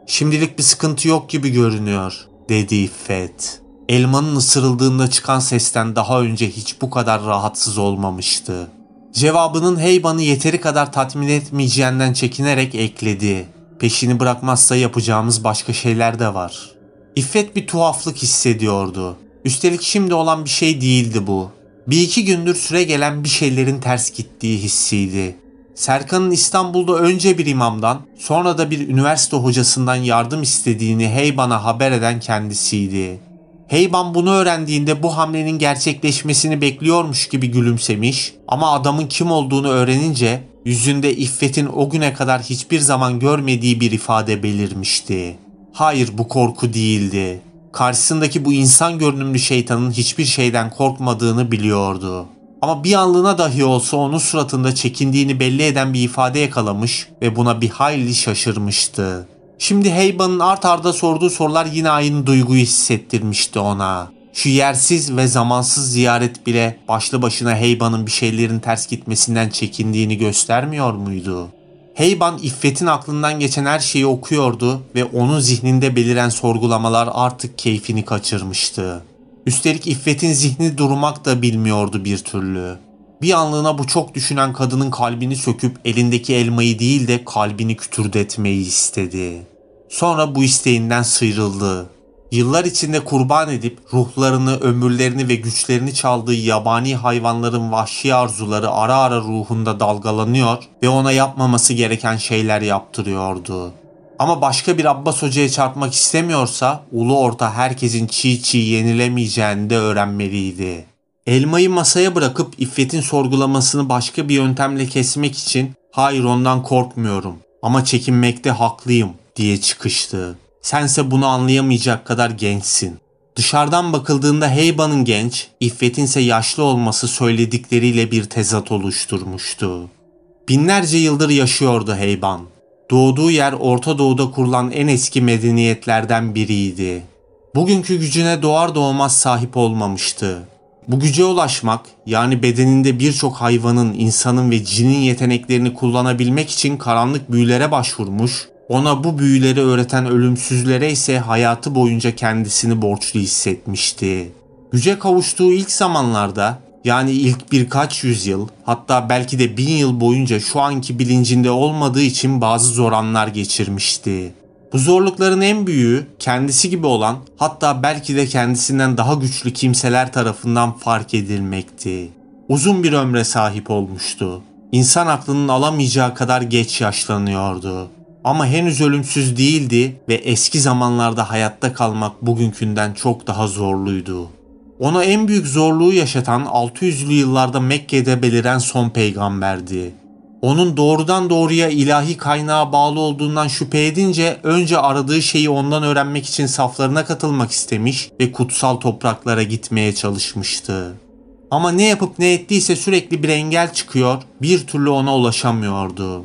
Şimdilik bir sıkıntı yok gibi görünüyor, dedi İffet. Elmanın ısırıldığında çıkan sesten daha önce hiç bu kadar rahatsız olmamıştı. Cevabının Heyban'ı yeteri kadar tatmin etmeyeceğinden çekinerek ekledi. Peşini bırakmazsa yapacağımız başka şeyler de var. İffet bir tuhaflık hissediyordu. Üstelik şimdi olan bir şey değildi bu. Bir iki gündür süre gelen bir şeylerin ters gittiği hissiydi. Serkan'ın İstanbul'da önce bir imamdan sonra da bir üniversite hocasından yardım istediğini Heyban'a haber eden kendisiydi. Heyban bunu öğrendiğinde bu hamlenin gerçekleşmesini bekliyormuş gibi gülümsemiş ama adamın kim olduğunu öğrenince yüzünde İffet'in o güne kadar hiçbir zaman görmediği bir ifade belirmişti. Hayır bu korku değildi. Karşısındaki bu insan görünümlü şeytanın hiçbir şeyden korkmadığını biliyordu. Ama bir anlığına dahi olsa onun suratında çekindiğini belli eden bir ifade yakalamış ve buna bir hayli şaşırmıştı. Şimdi Heyban'ın art arda sorduğu sorular yine aynı duyguyu hissettirmişti ona. Şu yersiz ve zamansız ziyaret bile başlı başına Heyban'ın bir şeylerin ters gitmesinden çekindiğini göstermiyor muydu? Heyban İffet'in aklından geçen her şeyi okuyordu ve onun zihninde beliren sorgulamalar artık keyfini kaçırmıştı. Üstelik İffet'in zihni durmak da bilmiyordu bir türlü. Bir anlığına bu çok düşünen kadının kalbini söküp elindeki elmayı değil de kalbini kütürdetmeyi istedi. Sonra bu isteğinden sıyrıldı. Yıllar içinde kurban edip ruhlarını, ömürlerini ve güçlerini çaldığı yabani hayvanların vahşi arzuları ara ara ruhunda dalgalanıyor ve ona yapmaması gereken şeyler yaptırıyordu. Ama başka bir Abbas Hoca'ya çarpmak istemiyorsa ulu orta herkesin çiğ çiğ yenilemeyeceğini de öğrenmeliydi. Elmayı masaya bırakıp İffet'in sorgulamasını başka bir yöntemle kesmek için hayır ondan korkmuyorum ama çekinmekte haklıyım diye çıkıştı. Sense bunu anlayamayacak kadar gençsin. Dışarıdan bakıldığında Heyba'nın genç, İffet'in ise yaşlı olması söyledikleriyle bir tezat oluşturmuştu. Binlerce yıldır yaşıyordu Heyban. Doğduğu yer Orta Doğu'da kurulan en eski medeniyetlerden biriydi. Bugünkü gücüne doğar doğmaz sahip olmamıştı. Bu güce ulaşmak, yani bedeninde birçok hayvanın, insanın ve cinin yeteneklerini kullanabilmek için karanlık büyülere başvurmuş, ona bu büyüleri öğreten ölümsüzlere ise hayatı boyunca kendisini borçlu hissetmişti. Güce kavuştuğu ilk zamanlarda yani ilk birkaç yüzyıl hatta belki de bin yıl boyunca şu anki bilincinde olmadığı için bazı zor anlar geçirmişti. Bu zorlukların en büyüğü kendisi gibi olan hatta belki de kendisinden daha güçlü kimseler tarafından fark edilmekti. Uzun bir ömre sahip olmuştu. İnsan aklının alamayacağı kadar geç yaşlanıyordu. Ama henüz ölümsüz değildi ve eski zamanlarda hayatta kalmak bugünkünden çok daha zorluydu. Ona en büyük zorluğu yaşatan 600'lü yıllarda Mekke'de beliren son peygamberdi. Onun doğrudan doğruya ilahi kaynağa bağlı olduğundan şüphe edince önce aradığı şeyi ondan öğrenmek için saflarına katılmak istemiş ve kutsal topraklara gitmeye çalışmıştı. Ama ne yapıp ne ettiyse sürekli bir engel çıkıyor, bir türlü ona ulaşamıyordu.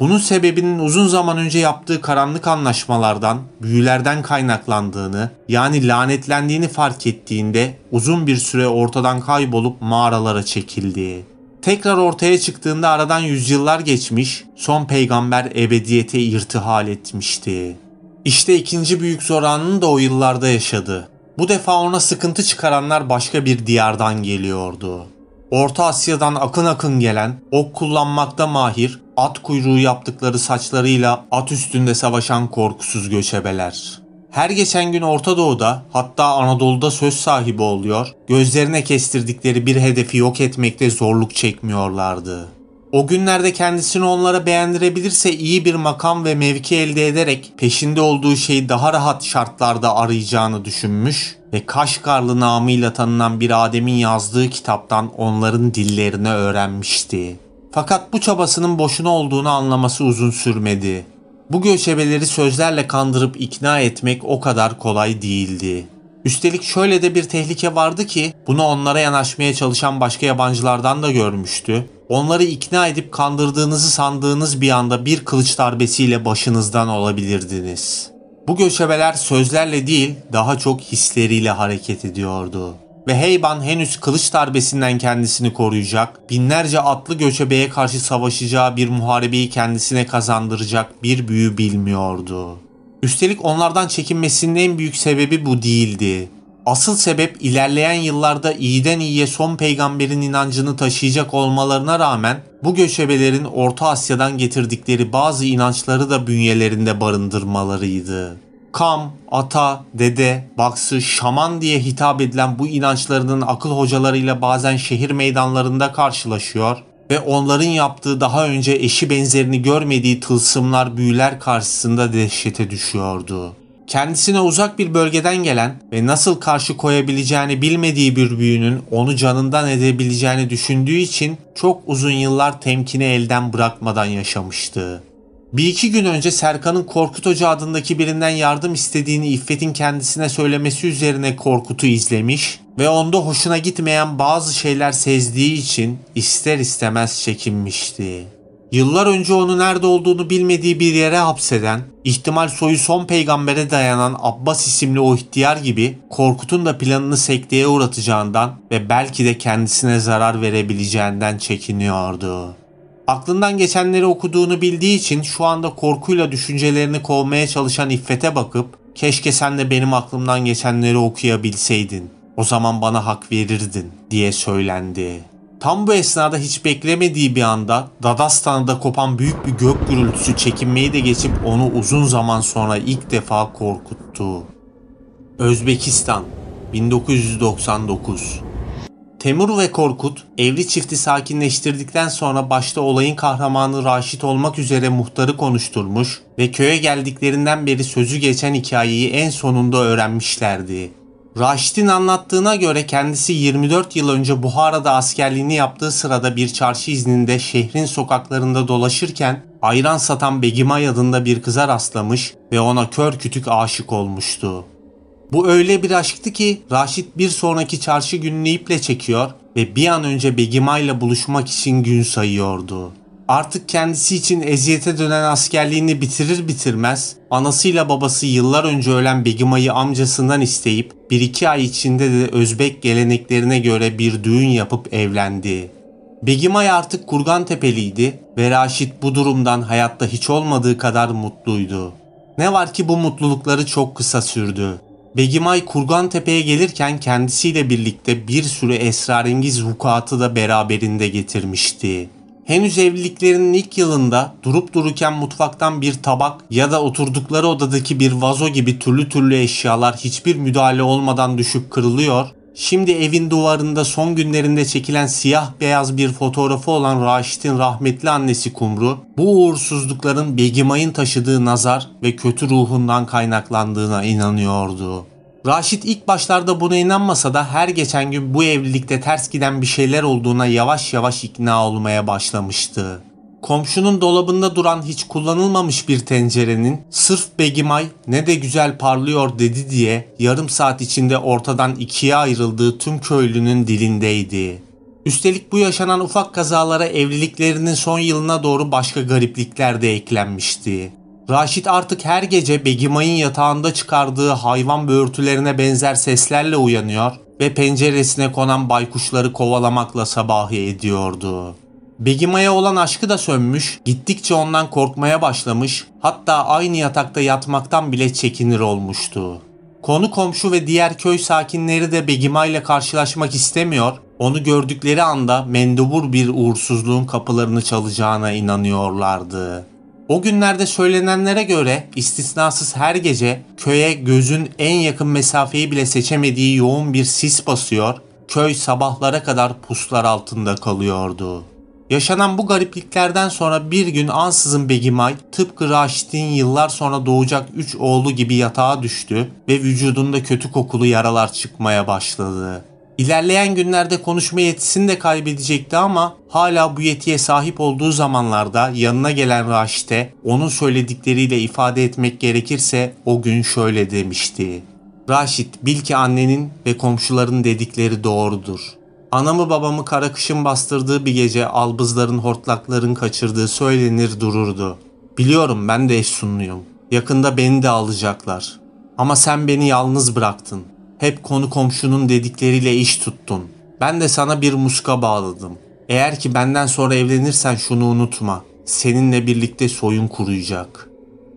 Bunun sebebinin uzun zaman önce yaptığı karanlık anlaşmalardan, büyülerden kaynaklandığını, yani lanetlendiğini fark ettiğinde uzun bir süre ortadan kaybolup mağaralara çekildi. Tekrar ortaya çıktığında aradan yüzyıllar geçmiş, son peygamber ebediyete irtihal etmişti. İşte ikinci büyük zor anını da o yıllarda yaşadı. Bu defa ona sıkıntı çıkaranlar başka bir diyardan geliyordu. Orta Asya'dan akın akın gelen, ok kullanmakta mahir, at kuyruğu yaptıkları saçlarıyla at üstünde savaşan korkusuz göçebeler. Her geçen gün Orta Doğu'da hatta Anadolu'da söz sahibi oluyor, gözlerine kestirdikleri bir hedefi yok etmekte zorluk çekmiyorlardı. O günlerde kendisini onlara beğendirebilirse iyi bir makam ve mevki elde ederek peşinde olduğu şeyi daha rahat şartlarda arayacağını düşünmüş ve Kaşgarlı namıyla tanınan bir Adem'in yazdığı kitaptan onların dillerini öğrenmişti. Fakat bu çabasının boşuna olduğunu anlaması uzun sürmedi. Bu göçebeleri sözlerle kandırıp ikna etmek o kadar kolay değildi. Üstelik şöyle de bir tehlike vardı ki bunu onlara yanaşmaya çalışan başka yabancılardan da görmüştü. Onları ikna edip kandırdığınızı sandığınız bir anda bir kılıç darbesiyle başınızdan olabilirdiniz. Bu göçebeler sözlerle değil daha çok hisleriyle hareket ediyordu. Ve Heyban henüz kılıç darbesinden kendisini koruyacak, binlerce atlı göçebeye karşı savaşacağı bir muharebeyi kendisine kazandıracak bir büyü bilmiyordu. Üstelik onlardan çekinmesinin en büyük sebebi bu değildi. Asıl sebep ilerleyen yıllarda iyiden iyiye son peygamberin inancını taşıyacak olmalarına rağmen bu göçebelerin Orta Asya'dan getirdikleri bazı inançları da bünyelerinde barındırmalarıydı. Kam, ata, dede, baksı, şaman diye hitap edilen bu inançlarının akıl hocalarıyla bazen şehir meydanlarında karşılaşıyor ve onların yaptığı daha önce eşi benzerini görmediği tılsımlar, büyüler karşısında dehşete düşüyordu. Kendisine uzak bir bölgeden gelen ve nasıl karşı koyabileceğini bilmediği bir büyünün onu canından edebileceğini düşündüğü için çok uzun yıllar temkini elden bırakmadan yaşamıştı. Bir iki gün önce Serkan'ın Korkut Hoca adındaki birinden yardım istediğini İffet'in kendisine söylemesi üzerine Korkut'u izlemiş ve onda hoşuna gitmeyen bazı şeyler sezdiği için ister istemez çekinmişti. Yıllar önce onu nerede olduğunu bilmediği bir yere hapseden, ihtimal soyu son peygambere dayanan Abbas isimli o ihtiyar gibi Korkut'un da planını sekteye uğratacağından ve belki de kendisine zarar verebileceğinden çekiniyordu. Aklından geçenleri okuduğunu bildiği için şu anda korkuyla düşüncelerini kovmaya çalışan İffet'e bakıp keşke sen de benim aklımdan geçenleri okuyabilseydin. O zaman bana hak verirdin diye söylendi. Tam bu esnada hiç beklemediği bir anda Dadastan'da kopan büyük bir gök gürültüsü çekinmeyi de geçip onu uzun zaman sonra ilk defa korkuttu. Özbekistan 1999 Temur ve Korkut evli çifti sakinleştirdikten sonra başta olayın kahramanı Raşit olmak üzere muhtarı konuşturmuş ve köye geldiklerinden beri sözü geçen hikayeyi en sonunda öğrenmişlerdi. Raşit'in anlattığına göre kendisi 24 yıl önce Buhara'da askerliğini yaptığı sırada bir çarşı izninde şehrin sokaklarında dolaşırken ayran satan Begimay adında bir kıza rastlamış ve ona kör kütük aşık olmuştu. Bu öyle bir aşktı ki Raşit bir sonraki çarşı gününü iple çekiyor ve bir an önce Begima ile buluşmak için gün sayıyordu. Artık kendisi için eziyete dönen askerliğini bitirir bitirmez anasıyla babası yıllar önce ölen Begima'yı amcasından isteyip bir iki ay içinde de Özbek geleneklerine göre bir düğün yapıp evlendi. Begimay artık Kurgan Tepeliydi ve Raşit bu durumdan hayatta hiç olmadığı kadar mutluydu. Ne var ki bu mutlulukları çok kısa sürdü. Begimay Kurgan Tepe'ye gelirken kendisiyle birlikte bir sürü esrarengiz vukuatı da beraberinde getirmişti. Henüz evliliklerinin ilk yılında durup dururken mutfaktan bir tabak ya da oturdukları odadaki bir vazo gibi türlü türlü eşyalar hiçbir müdahale olmadan düşüp kırılıyor. Şimdi evin duvarında son günlerinde çekilen siyah beyaz bir fotoğrafı olan Raşit'in rahmetli annesi Kumru, bu uğursuzlukların Begimay'ın taşıdığı nazar ve kötü ruhundan kaynaklandığına inanıyordu. Raşit ilk başlarda buna inanmasa da her geçen gün bu evlilikte ters giden bir şeyler olduğuna yavaş yavaş ikna olmaya başlamıştı. Komşunun dolabında duran hiç kullanılmamış bir tencerenin sırf Begimay ne de güzel parlıyor dedi diye yarım saat içinde ortadan ikiye ayrıldığı tüm köylünün dilindeydi. Üstelik bu yaşanan ufak kazalara evliliklerinin son yılına doğru başka gariplikler de eklenmişti. Raşit artık her gece Begimay'ın yatağında çıkardığı hayvan böğürtülerine benzer seslerle uyanıyor ve penceresine konan baykuşları kovalamakla sabahı ediyordu. Begima'ya olan aşkı da sönmüş, gittikçe ondan korkmaya başlamış, hatta aynı yatakta yatmaktan bile çekinir olmuştu. Konu komşu ve diğer köy sakinleri de Begima ile karşılaşmak istemiyor, onu gördükleri anda mendubur bir uğursuzluğun kapılarını çalacağına inanıyorlardı. O günlerde söylenenlere göre istisnasız her gece köye gözün en yakın mesafeyi bile seçemediği yoğun bir sis basıyor, köy sabahlara kadar puslar altında kalıyordu. Yaşanan bu garipliklerden sonra bir gün ansızın Begimay tıpkı Raşit'in yıllar sonra doğacak üç oğlu gibi yatağa düştü ve vücudunda kötü kokulu yaralar çıkmaya başladı. İlerleyen günlerde konuşma yetisini de kaybedecekti ama hala bu yetiye sahip olduğu zamanlarda yanına gelen Raşit'e onun söyledikleriyle ifade etmek gerekirse o gün şöyle demişti. Raşit bil ki annenin ve komşuların dedikleri doğrudur. Anamı babamı kara kışın bastırdığı bir gece albızların hortlakların kaçırdığı söylenir dururdu. Biliyorum ben de efsunluyum. Yakında beni de alacaklar. Ama sen beni yalnız bıraktın. Hep konu komşunun dedikleriyle iş tuttun. Ben de sana bir muska bağladım. Eğer ki benden sonra evlenirsen şunu unutma. Seninle birlikte soyun kuruyacak.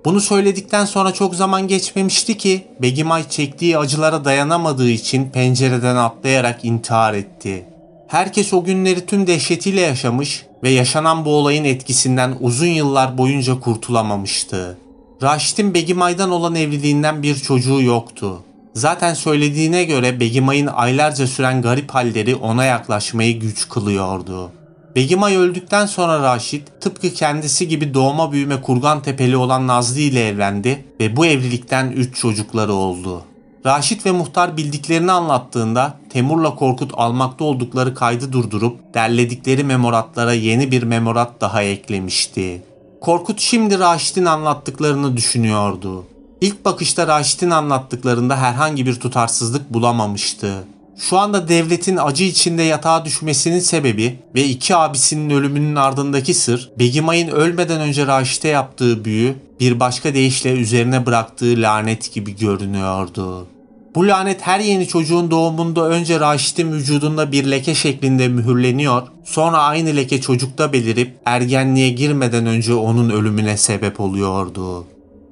Bunu söyledikten sonra çok zaman geçmemişti ki Begimay çektiği acılara dayanamadığı için pencereden atlayarak intihar etti. Herkes o günleri tüm dehşetiyle yaşamış ve yaşanan bu olayın etkisinden uzun yıllar boyunca kurtulamamıştı. Raşit'in Begimay'dan olan evliliğinden bir çocuğu yoktu. Zaten söylediğine göre Begimay'ın aylarca süren garip halleri ona yaklaşmayı güç kılıyordu. Begimay öldükten sonra Raşit tıpkı kendisi gibi doğma büyüme kurgan tepeli olan Nazlı ile evlendi ve bu evlilikten 3 çocukları oldu. Raşit ve Muhtar bildiklerini anlattığında Temur'la Korkut almakta oldukları kaydı durdurup derledikleri memoratlara yeni bir memorat daha eklemişti. Korkut şimdi Raşit'in anlattıklarını düşünüyordu. İlk bakışta Raşit'in anlattıklarında herhangi bir tutarsızlık bulamamıştı. Şu anda devletin acı içinde yatağa düşmesinin sebebi ve iki abisinin ölümünün ardındaki sır, Begimay'ın ölmeden önce Raşit'e yaptığı büyü, bir başka deyişle üzerine bıraktığı lanet gibi görünüyordu. Bu lanet her yeni çocuğun doğumunda önce Raşit'in vücudunda bir leke şeklinde mühürleniyor, sonra aynı leke çocukta belirip ergenliğe girmeden önce onun ölümüne sebep oluyordu.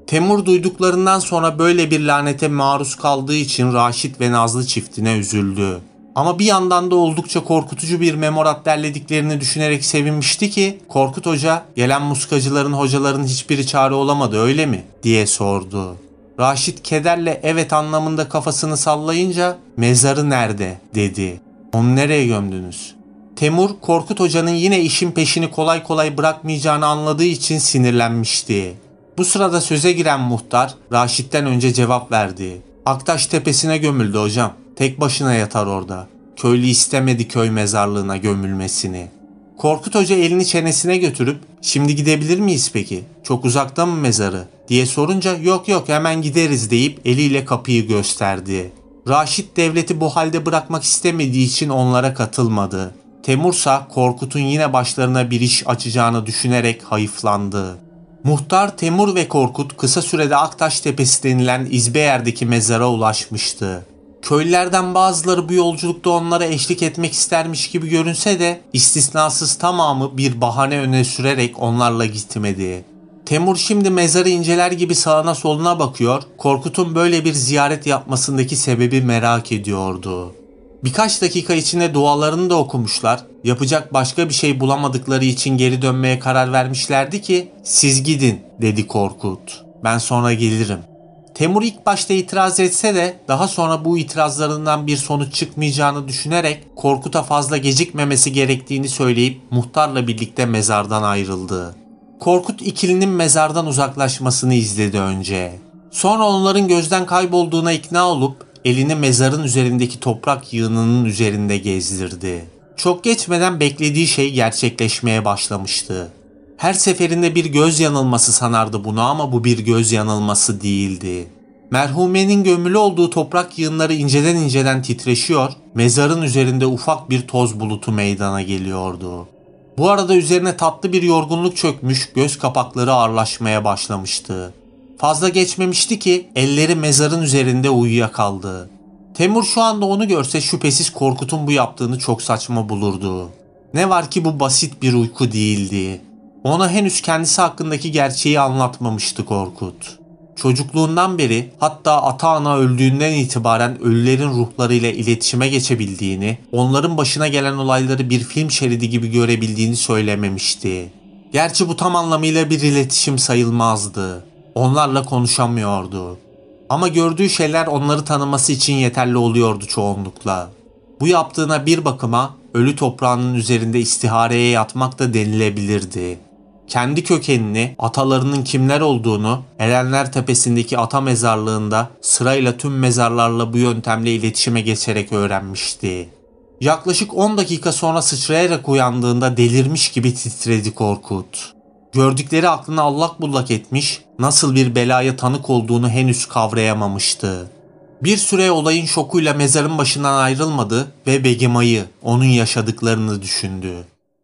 Temur duyduklarından sonra böyle bir lanete maruz kaldığı için Raşit ve Nazlı çiftine üzüldü. Ama bir yandan da oldukça korkutucu bir memorat derlediklerini düşünerek sevinmişti ki Korkut Hoca gelen muskacıların hocaların hiçbiri çare olamadı öyle mi diye sordu. Raşit kederle evet anlamında kafasını sallayınca mezarı nerede dedi. Onu nereye gömdünüz? Temur Korkut Hoca'nın yine işin peşini kolay kolay bırakmayacağını anladığı için sinirlenmişti. Bu sırada söze giren muhtar Raşit'ten önce cevap verdi. Aktaş tepesine gömüldü hocam. Tek başına yatar orada. Köylü istemedi köy mezarlığına gömülmesini. Korkut Hoca elini çenesine götürüp şimdi gidebilir miyiz peki? Çok uzakta mı mezarı? diye sorunca yok yok hemen gideriz deyip eliyle kapıyı gösterdi. Raşit devleti bu halde bırakmak istemediği için onlara katılmadı. Temursa Korkut'un yine başlarına bir iş açacağını düşünerek hayıflandı. Muhtar Temur ve Korkut kısa sürede Aktaş Tepesi denilen İzbeyer'deki mezara ulaşmıştı. Köylülerden bazıları bu yolculukta onlara eşlik etmek istermiş gibi görünse de istisnasız tamamı bir bahane öne sürerek onlarla gitmedi. Temur şimdi mezarı inceler gibi sağına soluna bakıyor, Korkut'un böyle bir ziyaret yapmasındaki sebebi merak ediyordu. Birkaç dakika içinde dualarını da okumuşlar. Yapacak başka bir şey bulamadıkları için geri dönmeye karar vermişlerdi ki siz gidin dedi Korkut. Ben sonra gelirim. Temur ilk başta itiraz etse de daha sonra bu itirazlarından bir sonuç çıkmayacağını düşünerek Korkut'a fazla gecikmemesi gerektiğini söyleyip muhtarla birlikte mezardan ayrıldı. Korkut ikilinin mezardan uzaklaşmasını izledi önce. Sonra onların gözden kaybolduğuna ikna olup elini mezarın üzerindeki toprak yığınının üzerinde gezdirdi. Çok geçmeden beklediği şey gerçekleşmeye başlamıştı. Her seferinde bir göz yanılması sanardı bunu ama bu bir göz yanılması değildi. Merhumenin gömülü olduğu toprak yığınları inceden inceden titreşiyor, mezarın üzerinde ufak bir toz bulutu meydana geliyordu. Bu arada üzerine tatlı bir yorgunluk çökmüş, göz kapakları ağırlaşmaya başlamıştı. Fazla geçmemişti ki elleri mezarın üzerinde uyuyakaldı. Temur şu anda onu görse şüphesiz Korkut'un bu yaptığını çok saçma bulurdu. Ne var ki bu basit bir uyku değildi. Ona henüz kendisi hakkındaki gerçeği anlatmamıştı Korkut. Çocukluğundan beri hatta ata ana öldüğünden itibaren ölülerin ruhlarıyla iletişime geçebildiğini, onların başına gelen olayları bir film şeridi gibi görebildiğini söylememişti. Gerçi bu tam anlamıyla bir iletişim sayılmazdı. Onlarla konuşamıyordu. Ama gördüğü şeyler onları tanıması için yeterli oluyordu çoğunlukla. Bu yaptığına bir bakıma ölü toprağının üzerinde istihareye yatmak da denilebilirdi. Kendi kökenini, atalarının kimler olduğunu Erenler Tepesi'ndeki ata mezarlığında sırayla tüm mezarlarla bu yöntemle iletişime geçerek öğrenmişti. Yaklaşık 10 dakika sonra sıçrayarak uyandığında delirmiş gibi titredi Korkut. Gördükleri aklını allak bullak etmiş, nasıl bir belaya tanık olduğunu henüz kavrayamamıştı. Bir süre olayın şokuyla mezarın başından ayrılmadı ve Begimay'ı, onun yaşadıklarını düşündü.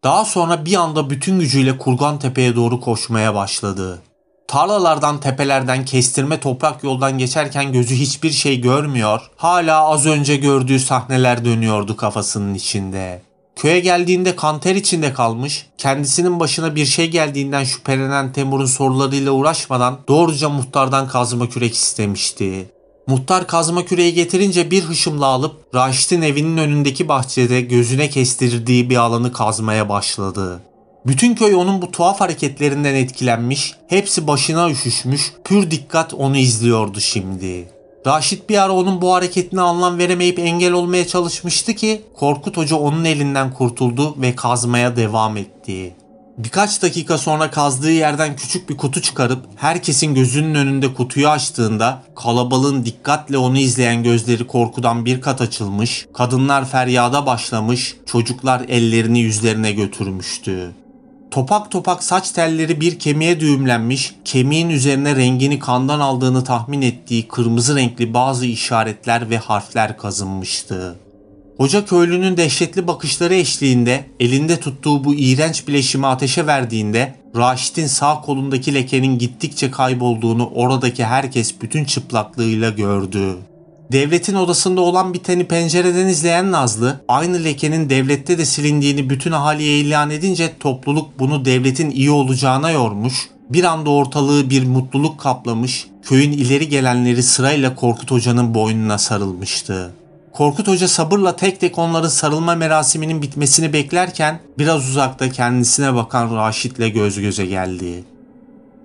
Daha sonra bir anda bütün gücüyle Kurgan Tepe'ye doğru koşmaya başladı. Tarlalardan, tepelerden, kestirme toprak yoldan geçerken gözü hiçbir şey görmüyor, hala az önce gördüğü sahneler dönüyordu kafasının içinde. Köye geldiğinde kanter içinde kalmış, kendisinin başına bir şey geldiğinden şüphelenen Temur'un sorularıyla uğraşmadan doğruca muhtardan kazma kürek istemişti. Muhtar kazma küreği getirince bir hışımla alıp Raşit'in evinin önündeki bahçede gözüne kestirdiği bir alanı kazmaya başladı. Bütün köy onun bu tuhaf hareketlerinden etkilenmiş, hepsi başına üşüşmüş, pür dikkat onu izliyordu şimdi. Raşit bir ara onun bu hareketine anlam veremeyip engel olmaya çalışmıştı ki Korkut Hoca onun elinden kurtuldu ve kazmaya devam etti. Birkaç dakika sonra kazdığı yerden küçük bir kutu çıkarıp herkesin gözünün önünde kutuyu açtığında kalabalığın dikkatle onu izleyen gözleri korkudan bir kat açılmış, kadınlar feryada başlamış, çocuklar ellerini yüzlerine götürmüştü. Topak topak saç telleri bir kemiğe düğümlenmiş, kemiğin üzerine rengini kandan aldığını tahmin ettiği kırmızı renkli bazı işaretler ve harfler kazınmıştı. Hoca köylünün dehşetli bakışları eşliğinde elinde tuttuğu bu iğrenç bileşimi ateşe verdiğinde Raşit'in sağ kolundaki lekenin gittikçe kaybolduğunu oradaki herkes bütün çıplaklığıyla gördü. Devletin odasında olan biteni pencereden izleyen Nazlı, aynı lekenin devlette de silindiğini bütün ahaliye ilan edince topluluk bunu devletin iyi olacağına yormuş, bir anda ortalığı bir mutluluk kaplamış, köyün ileri gelenleri sırayla Korkut Hoca'nın boynuna sarılmıştı. Korkut Hoca sabırla tek tek onların sarılma merasiminin bitmesini beklerken biraz uzakta kendisine bakan Raşit'le göz göze geldi.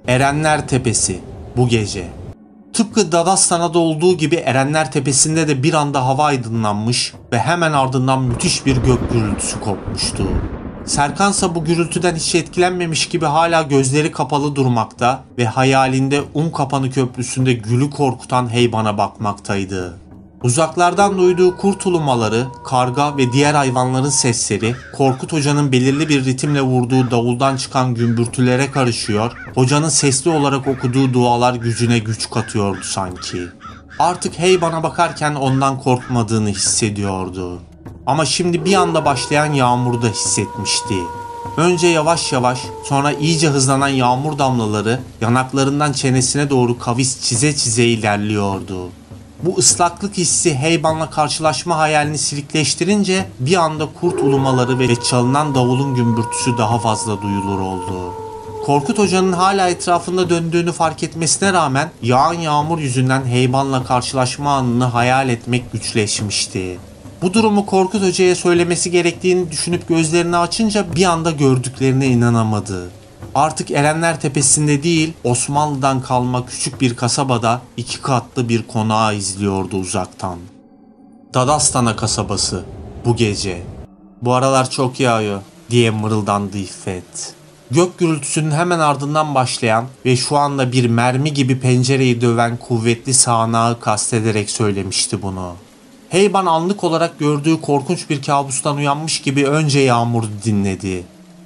Erenler Tepesi bu gece. Tıpkı Dadastan'da olduğu gibi Erenler Tepesi'nde de bir anda hava aydınlanmış ve hemen ardından müthiş bir gök gürültüsü kopmuştu. Serkansa bu gürültüden hiç etkilenmemiş gibi hala gözleri kapalı durmakta ve hayalinde Un Kapanı Köprüsü'nde gülü korkutan heybana bakmaktaydı. Uzaklardan duyduğu kurt ulumaları, karga ve diğer hayvanların sesleri, Korkut Hoca'nın belirli bir ritimle vurduğu davuldan çıkan gümbürtülere karışıyor, hocanın sesli olarak okuduğu dualar gücüne güç katıyordu sanki. Artık hey bana bakarken ondan korkmadığını hissediyordu. Ama şimdi bir anda başlayan yağmuru da hissetmişti. Önce yavaş yavaş, sonra iyice hızlanan yağmur damlaları yanaklarından çenesine doğru kavis çize çize ilerliyordu. Bu ıslaklık hissi heybanla karşılaşma hayalini silikleştirince bir anda kurt ulumaları ve çalınan davulun gümbürtüsü daha fazla duyulur oldu. Korkut Hoca'nın hala etrafında döndüğünü fark etmesine rağmen yağan yağmur yüzünden heybanla karşılaşma anını hayal etmek güçleşmişti. Bu durumu Korkut Hoca'ya söylemesi gerektiğini düşünüp gözlerini açınca bir anda gördüklerine inanamadı. Artık Erenler Tepesi'nde değil Osmanlı'dan kalma küçük bir kasabada iki katlı bir konağı izliyordu uzaktan. Dadastana kasabası bu gece. Bu aralar çok yağıyor diye mırıldandı İffet. Gök gürültüsünün hemen ardından başlayan ve şu anda bir mermi gibi pencereyi döven kuvvetli sağanağı kastederek söylemişti bunu. Heyban anlık olarak gördüğü korkunç bir kabustan uyanmış gibi önce yağmuru dinledi.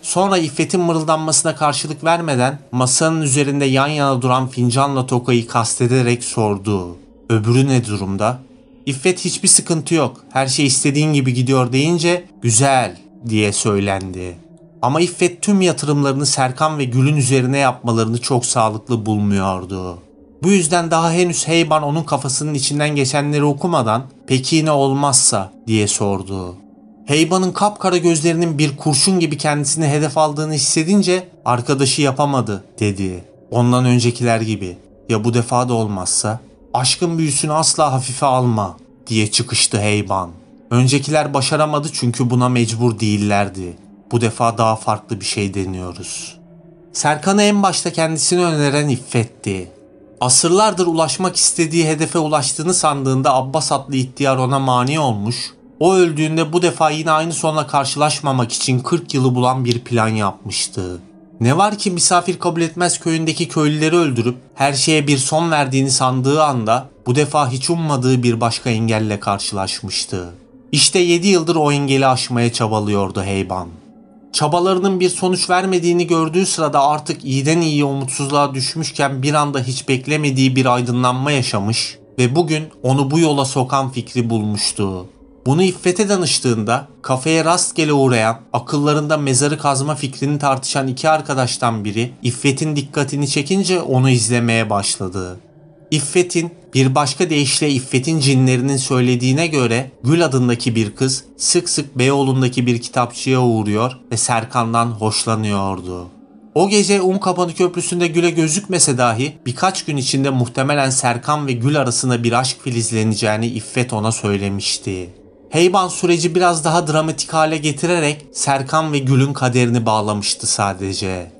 Sonra İffet'in mırıldanmasına karşılık vermeden masanın üzerinde yan yana duran fincanla tokayı kastederek sordu. Öbürü ne durumda? İffet hiçbir sıkıntı yok. Her şey istediğin gibi gidiyor deyince güzel diye söylendi. Ama İffet tüm yatırımlarını Serkan ve Gül'ün üzerine yapmalarını çok sağlıklı bulmuyordu. Bu yüzden daha henüz Heyban onun kafasının içinden geçenleri okumadan peki yine olmazsa diye sordu. Heyban'ın kapkara gözlerinin bir kurşun gibi kendisini hedef aldığını hissedince arkadaşı yapamadı dedi. Ondan öncekiler gibi. Ya bu defa da olmazsa? Aşkın büyüsünü asla hafife alma diye çıkıştı Heyban. Öncekiler başaramadı çünkü buna mecbur değillerdi. Bu defa daha farklı bir şey deniyoruz. Serkan'ı en başta kendisini öneren İffet'ti. Asırlardır ulaşmak istediği hedefe ulaştığını sandığında Abbas adlı ihtiyar ona mani olmuş, o öldüğünde bu defa yine aynı sonla karşılaşmamak için 40 yılı bulan bir plan yapmıştı. Ne var ki misafir kabul etmez köyündeki köylüleri öldürüp her şeye bir son verdiğini sandığı anda bu defa hiç ummadığı bir başka engelle karşılaşmıştı. İşte 7 yıldır o engeli aşmaya çabalıyordu Heyban. Çabalarının bir sonuç vermediğini gördüğü sırada artık iyiden iyiye umutsuzluğa düşmüşken bir anda hiç beklemediği bir aydınlanma yaşamış ve bugün onu bu yola sokan fikri bulmuştu. Bunu İffet'e danıştığında kafeye rastgele uğrayan, akıllarında mezarı kazma fikrini tartışan iki arkadaştan biri İffet'in dikkatini çekince onu izlemeye başladı. İffet'in bir başka deyişle İffet'in cinlerinin söylediğine göre Gül adındaki bir kız sık sık Beyoğlu'ndaki bir kitapçıya uğruyor ve Serkan'dan hoşlanıyordu. O gece Unkapanı Köprüsü'nde Gül'e gözükmese dahi birkaç gün içinde muhtemelen Serkan ve Gül arasında bir aşk filizleneceğini İffet ona söylemişti. Heyban süreci biraz daha dramatik hale getirerek Serkan ve Gül'ün kaderini bağlamıştı sadece.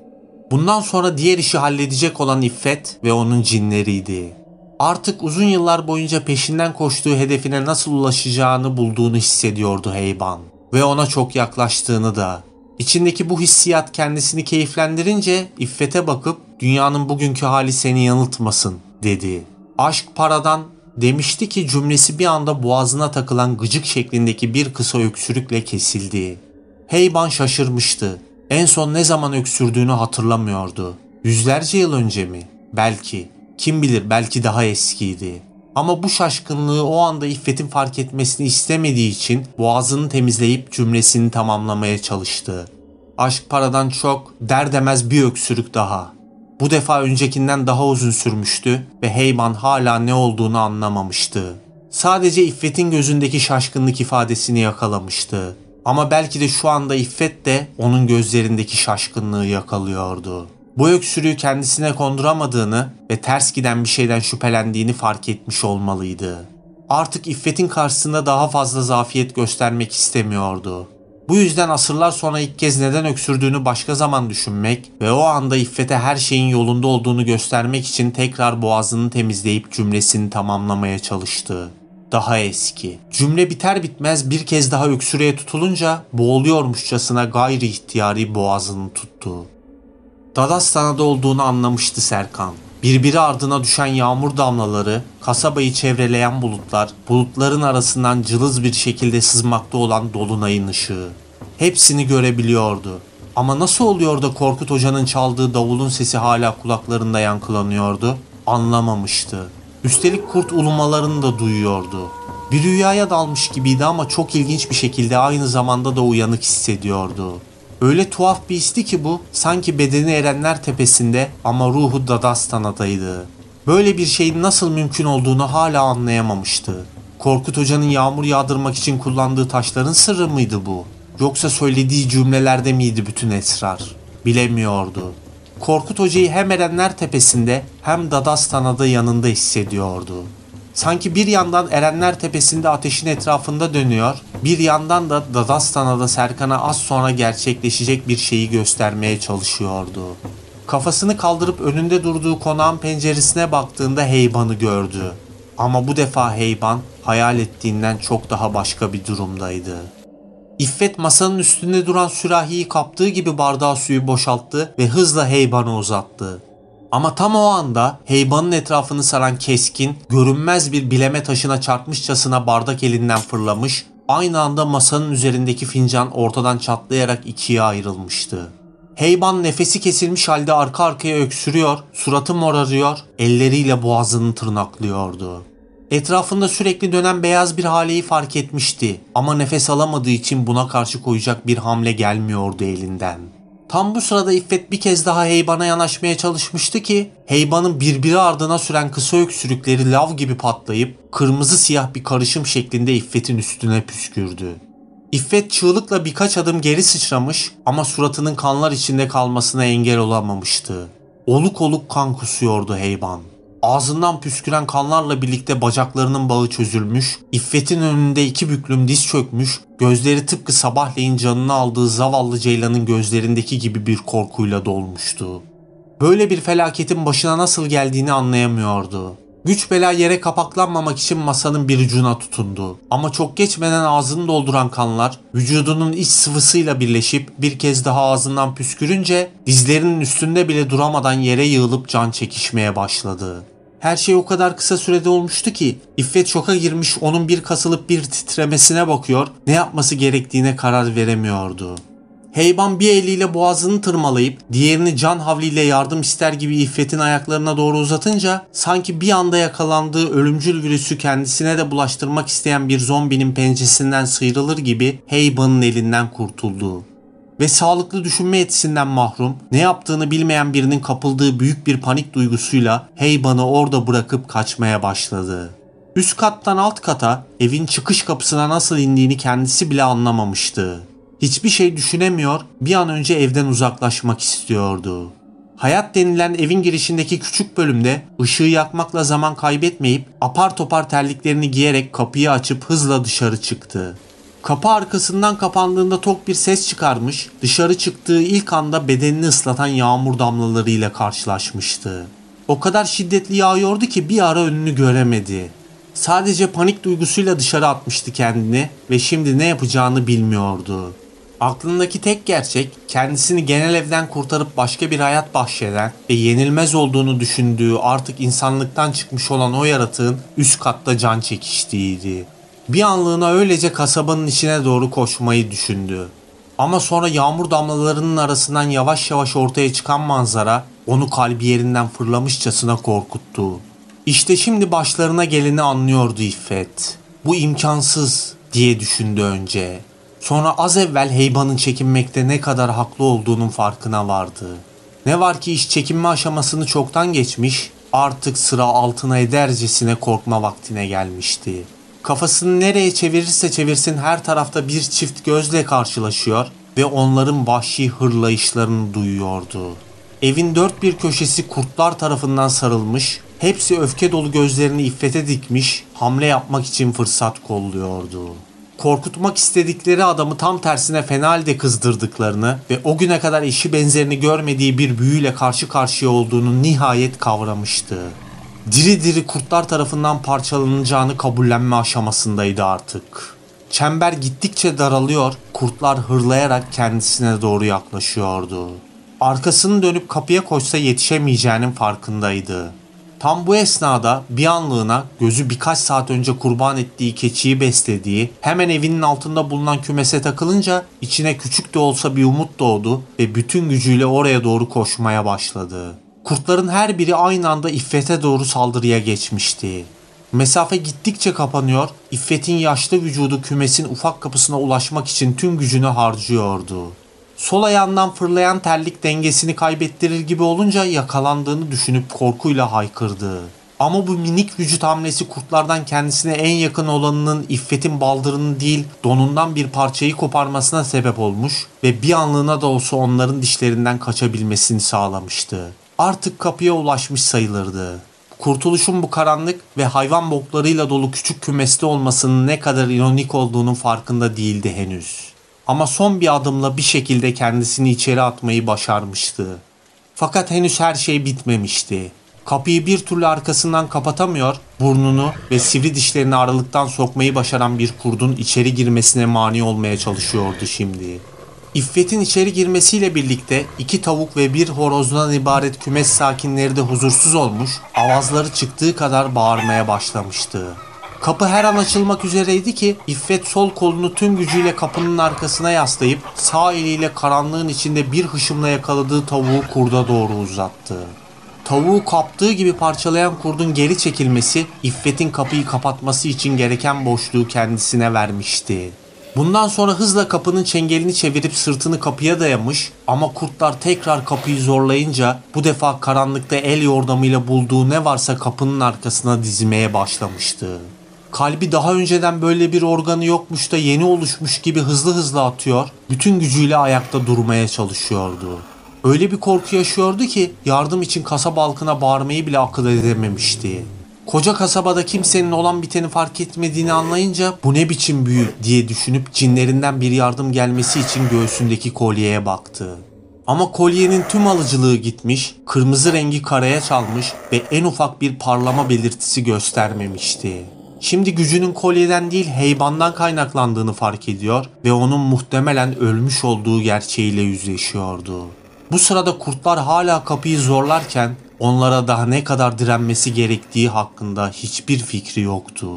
Bundan sonra diğer işi halledecek olan İffet ve onun cinleriydi. Artık uzun yıllar boyunca peşinden koştuğu hedefine nasıl ulaşacağını bulduğunu hissediyordu Heyban. Ve ona çok yaklaştığını da. İçindeki bu hissiyat kendisini keyiflendirince İffet'e bakıp dünyanın bugünkü hali seni yanıltmasın dedi. Aşk paradan demişti ki cümlesi bir anda boğazına takılan gıcık şeklindeki bir kısa öksürükle kesildi. Heyban şaşırmıştı. En son ne zaman öksürdüğünü hatırlamıyordu. Yüzlerce yıl önce mi? Belki. Kim bilir belki daha eskiydi. Ama bu şaşkınlığı o anda İffet'in fark etmesini istemediği için boğazını temizleyip cümlesini tamamlamaya çalıştı. Aşk paradan çok der demez bir öksürük daha. Bu defa öncekinden daha uzun sürmüştü ve Heyman hala ne olduğunu anlamamıştı. Sadece İffet'in gözündeki şaşkınlık ifadesini yakalamıştı. Ama belki de şu anda İffet de onun gözlerindeki şaşkınlığı yakalıyordu. Bu öksürüğü kendisine konduramadığını ve ters giden bir şeyden şüphelendiğini fark etmiş olmalıydı. Artık İffet'in karşısında daha fazla zafiyet göstermek istemiyordu. Bu yüzden asırlar sonra ilk kez neden öksürdüğünü başka zaman düşünmek ve o anda İffet'e her şeyin yolunda olduğunu göstermek için tekrar boğazını temizleyip cümlesini tamamlamaya çalıştı. Daha eski. Cümle biter bitmez bir kez daha öksürüğe tutulunca boğuluyormuşçasına gayri ihtiyari boğazını tuttu. Dadastana'da olduğunu anlamıştı Serkan. Birbiri ardına düşen yağmur damlaları, kasabayı çevreleyen bulutlar, bulutların arasından cılız bir şekilde sızmakta olan dolunayın ışığı. Hepsini görebiliyordu. Ama nasıl oluyor da Korkut Hoca'nın çaldığı davulun sesi hala kulaklarında yankılanıyordu? Anlamamıştı. Üstelik kurt ulumalarını da duyuyordu. Bir rüyaya dalmış gibiydi ama çok ilginç bir şekilde aynı zamanda da uyanık hissediyordu. Öyle tuhaf bir histi ki bu, sanki bedeni Erenler Tepesi'nde ama ruhu Dadastana'daydı. Böyle bir şeyin nasıl mümkün olduğunu hala anlayamamıştı. Korkut Hoca'nın yağmur yağdırmak için kullandığı taşların sırrı mıydı bu? Yoksa söylediği cümlelerde miydi bütün esrar? Bilemiyordu. Korkut Hoca'yı hem Erenler Tepesi'nde hem Dadastana'da yanında hissediyordu. Sanki bir yandan Erenler Tepesi'nde ateşin etrafında dönüyor, bir yandan da Dadastana'da Serkan'a az sonra gerçekleşecek bir şeyi göstermeye çalışıyordu. Kafasını kaldırıp önünde durduğu konağın penceresine baktığında Heyban'ı gördü. Ama bu defa Heyban hayal ettiğinden çok daha başka bir durumdaydı. İffet masanın üstünde duran sürahiyi kaptığı gibi bardağı suyu boşalttı ve hızla Heyban'a uzattı. Ama tam o anda heybanın etrafını saran keskin, görünmez bir bileme taşına çarpmışçasına bardak elinden fırlamış, aynı anda masanın üzerindeki fincan ortadan çatlayarak ikiye ayrılmıştı. Heyban nefesi kesilmiş halde arka arkaya öksürüyor, suratı morarıyor, elleriyle boğazını tırnaklıyordu. Etrafında sürekli dönen beyaz bir haleyi fark etmişti ama nefes alamadığı için buna karşı koyacak bir hamle gelmiyordu elinden. Tam bu sırada İffet bir kez daha Heyban'a yanaşmaya çalışmıştı ki Heyban'ın birbiri ardına süren kısa öksürükleri lav gibi patlayıp kırmızı siyah bir karışım şeklinde İffet'in üstüne püskürdü. İffet çığlıkla birkaç adım geri sıçramış ama suratının kanlar içinde kalmasına engel olamamıştı. Oluk oluk kan kusuyordu Heyban. Ağzından püsküren kanlarla birlikte bacaklarının bağı çözülmüş, İffet'in önünde iki büklüm diz çökmüş, gözleri tıpkı sabahleyin canını aldığı zavallı Ceylan'ın gözlerindeki gibi bir korkuyla dolmuştu. Böyle bir felaketin başına nasıl geldiğini anlayamıyordu. Güç bela yere kapaklanmamak için masanın bir ucuna tutundu. Ama çok geçmeden ağzını dolduran kanlar vücudunun iç sıvısıyla birleşip bir kez daha ağzından püskürünce dizlerinin üstünde bile duramadan yere yığılıp can çekişmeye başladı. Her şey o kadar kısa sürede olmuştu ki İffet şoka girmiş onun bir kasılıp bir titremesine bakıyor ne yapması gerektiğine karar veremiyordu. Heyban bir eliyle boğazını tırmalayıp diğerini can havliyle yardım ister gibi İffet'in ayaklarına doğru uzatınca sanki bir anda yakalandığı ölümcül virüsü kendisine de bulaştırmak isteyen bir zombinin pençesinden sıyrılır gibi Heyban'ın elinden kurtuldu. Ve sağlıklı düşünme yetisinden mahrum, ne yaptığını bilmeyen birinin kapıldığı büyük bir panik duygusuyla Heyban'ı orada bırakıp kaçmaya başladı. Üst kattan alt kata evin çıkış kapısına nasıl indiğini kendisi bile anlamamıştı. Hiçbir şey düşünemiyor, bir an önce evden uzaklaşmak istiyordu. Hayat denilen evin girişindeki küçük bölümde ışığı yakmakla zaman kaybetmeyip apar topar terliklerini giyerek kapıyı açıp hızla dışarı çıktı. Kapı arkasından kapandığında tok bir ses çıkarmış, dışarı çıktığı ilk anda bedenini ıslatan yağmur damlalarıyla karşılaşmıştı. O kadar şiddetli yağıyordu ki bir ara önünü göremedi. Sadece panik duygusuyla dışarı atmıştı kendini ve şimdi ne yapacağını bilmiyordu. Aklındaki tek gerçek kendisini genel evden kurtarıp başka bir hayat bahşeden ve yenilmez olduğunu düşündüğü artık insanlıktan çıkmış olan o yaratığın üst katta can çekiştiğiydi. Bir anlığına öylece kasabanın içine doğru koşmayı düşündü. Ama sonra yağmur damlalarının arasından yavaş yavaş ortaya çıkan manzara onu kalbi yerinden fırlamışçasına korkuttu. İşte şimdi başlarına geleni anlıyordu İffet. Bu imkansız diye düşündü önce. Sonra az evvel Heyban'ın çekinmekte ne kadar haklı olduğunun farkına vardı. Ne var ki iş çekinme aşamasını çoktan geçmiş, artık sıra altına edercesine korkma vaktine gelmişti. Kafasını nereye çevirirse çevirsin her tarafta bir çift gözle karşılaşıyor ve onların vahşi hırlayışlarını duyuyordu. Evin dört bir köşesi kurtlar tarafından sarılmış, hepsi öfke dolu gözlerini iffete dikmiş, hamle yapmak için fırsat kolluyordu. Korkutmak istedikleri adamı tam tersine fena halde kızdırdıklarını ve o güne kadar eşi benzerini görmediği bir büyüyle karşı karşıya olduğunu nihayet kavramıştı. Diri diri kurtlar tarafından parçalanacağını kabullenme aşamasındaydı artık. Çember gittikçe daralıyor, kurtlar hırlayarak kendisine doğru yaklaşıyordu. Arkasını dönüp kapıya koşsa yetişemeyeceğinin farkındaydı. Tam bu esnada bir anlığına gözü birkaç saat önce kurban ettiği keçiyi beslediği hemen evinin altında bulunan kümese takılınca içine küçük de olsa bir umut doğdu ve bütün gücüyle oraya doğru koşmaya başladı. Kurtların her biri aynı anda İffet'e doğru saldırıya geçmişti. Mesafe gittikçe kapanıyor, İffet'in yaşlı vücudu kümesin ufak kapısına ulaşmak için tüm gücünü harcıyordu. Sol ayağından fırlayan terlik dengesini kaybettirir gibi olunca yakalandığını düşünüp korkuyla haykırdı. Ama bu minik vücut hamlesi kurtlardan kendisine en yakın olanının İffet'in baldırını değil donundan bir parçayı koparmasına sebep olmuş ve bir anlığına da olsa onların dişlerinden kaçabilmesini sağlamıştı. Artık kapıya ulaşmış sayılırdı. Kurtuluşun bu karanlık ve hayvan boklarıyla dolu küçük kümeste olmasının ne kadar ironik olduğunun farkında değildi henüz. Ama son bir adımla bir şekilde kendisini içeri atmayı başarmıştı. Fakat henüz her şey bitmemişti. Kapıyı bir türlü arkasından kapatamıyor, burnunu ve sivri dişlerini aralıktan sokmayı başaran bir kurdun içeri girmesine mani olmaya çalışıyordu şimdi. İffet'in içeri girmesiyle birlikte iki tavuk ve bir horozdan ibaret kümes sakinleri de huzursuz olmuş, avazları çıktığı kadar bağırmaya başlamıştı. Kapı her an açılmak üzereydi ki İffet sol kolunu tüm gücüyle kapının arkasına yaslayıp sağ eliyle karanlığın içinde bir hışımla yakaladığı tavuğu kurda doğru uzattı. Tavuğu kaptığı gibi parçalayan kurdun geri çekilmesi İffet'in kapıyı kapatması için gereken boşluğu kendisine vermişti. Bundan sonra hızla kapının çengelini çevirip sırtını kapıya dayamış ama kurtlar tekrar kapıyı zorlayınca bu defa karanlıkta el yordamıyla bulduğu ne varsa kapının arkasına dizmeye başlamıştı. Kalbi daha önceden böyle bir organı yokmuş da yeni oluşmuş gibi hızlı hızlı atıyor, bütün gücüyle ayakta durmaya çalışıyordu. Öyle bir korku yaşıyordu ki yardım için kasaba halkına bağırmayı bile akıl edememişti. Koca kasabada kimsenin olan biteni fark etmediğini anlayınca bu ne biçim büyü diye düşünüp cinlerinden bir yardım gelmesi için göğsündeki kolyeye baktı. Ama kolyenin tüm alıcılığı gitmiş, kırmızı rengi karaya çalmış ve en ufak bir parlama belirtisi göstermemişti. Şimdi gücünün kolyeden değil heybandan kaynaklandığını fark ediyor ve onun muhtemelen ölmüş olduğu gerçeğiyle yüzleşiyordu. Bu sırada kurtlar hala kapıyı zorlarken onlara daha ne kadar direnmesi gerektiği hakkında hiçbir fikri yoktu.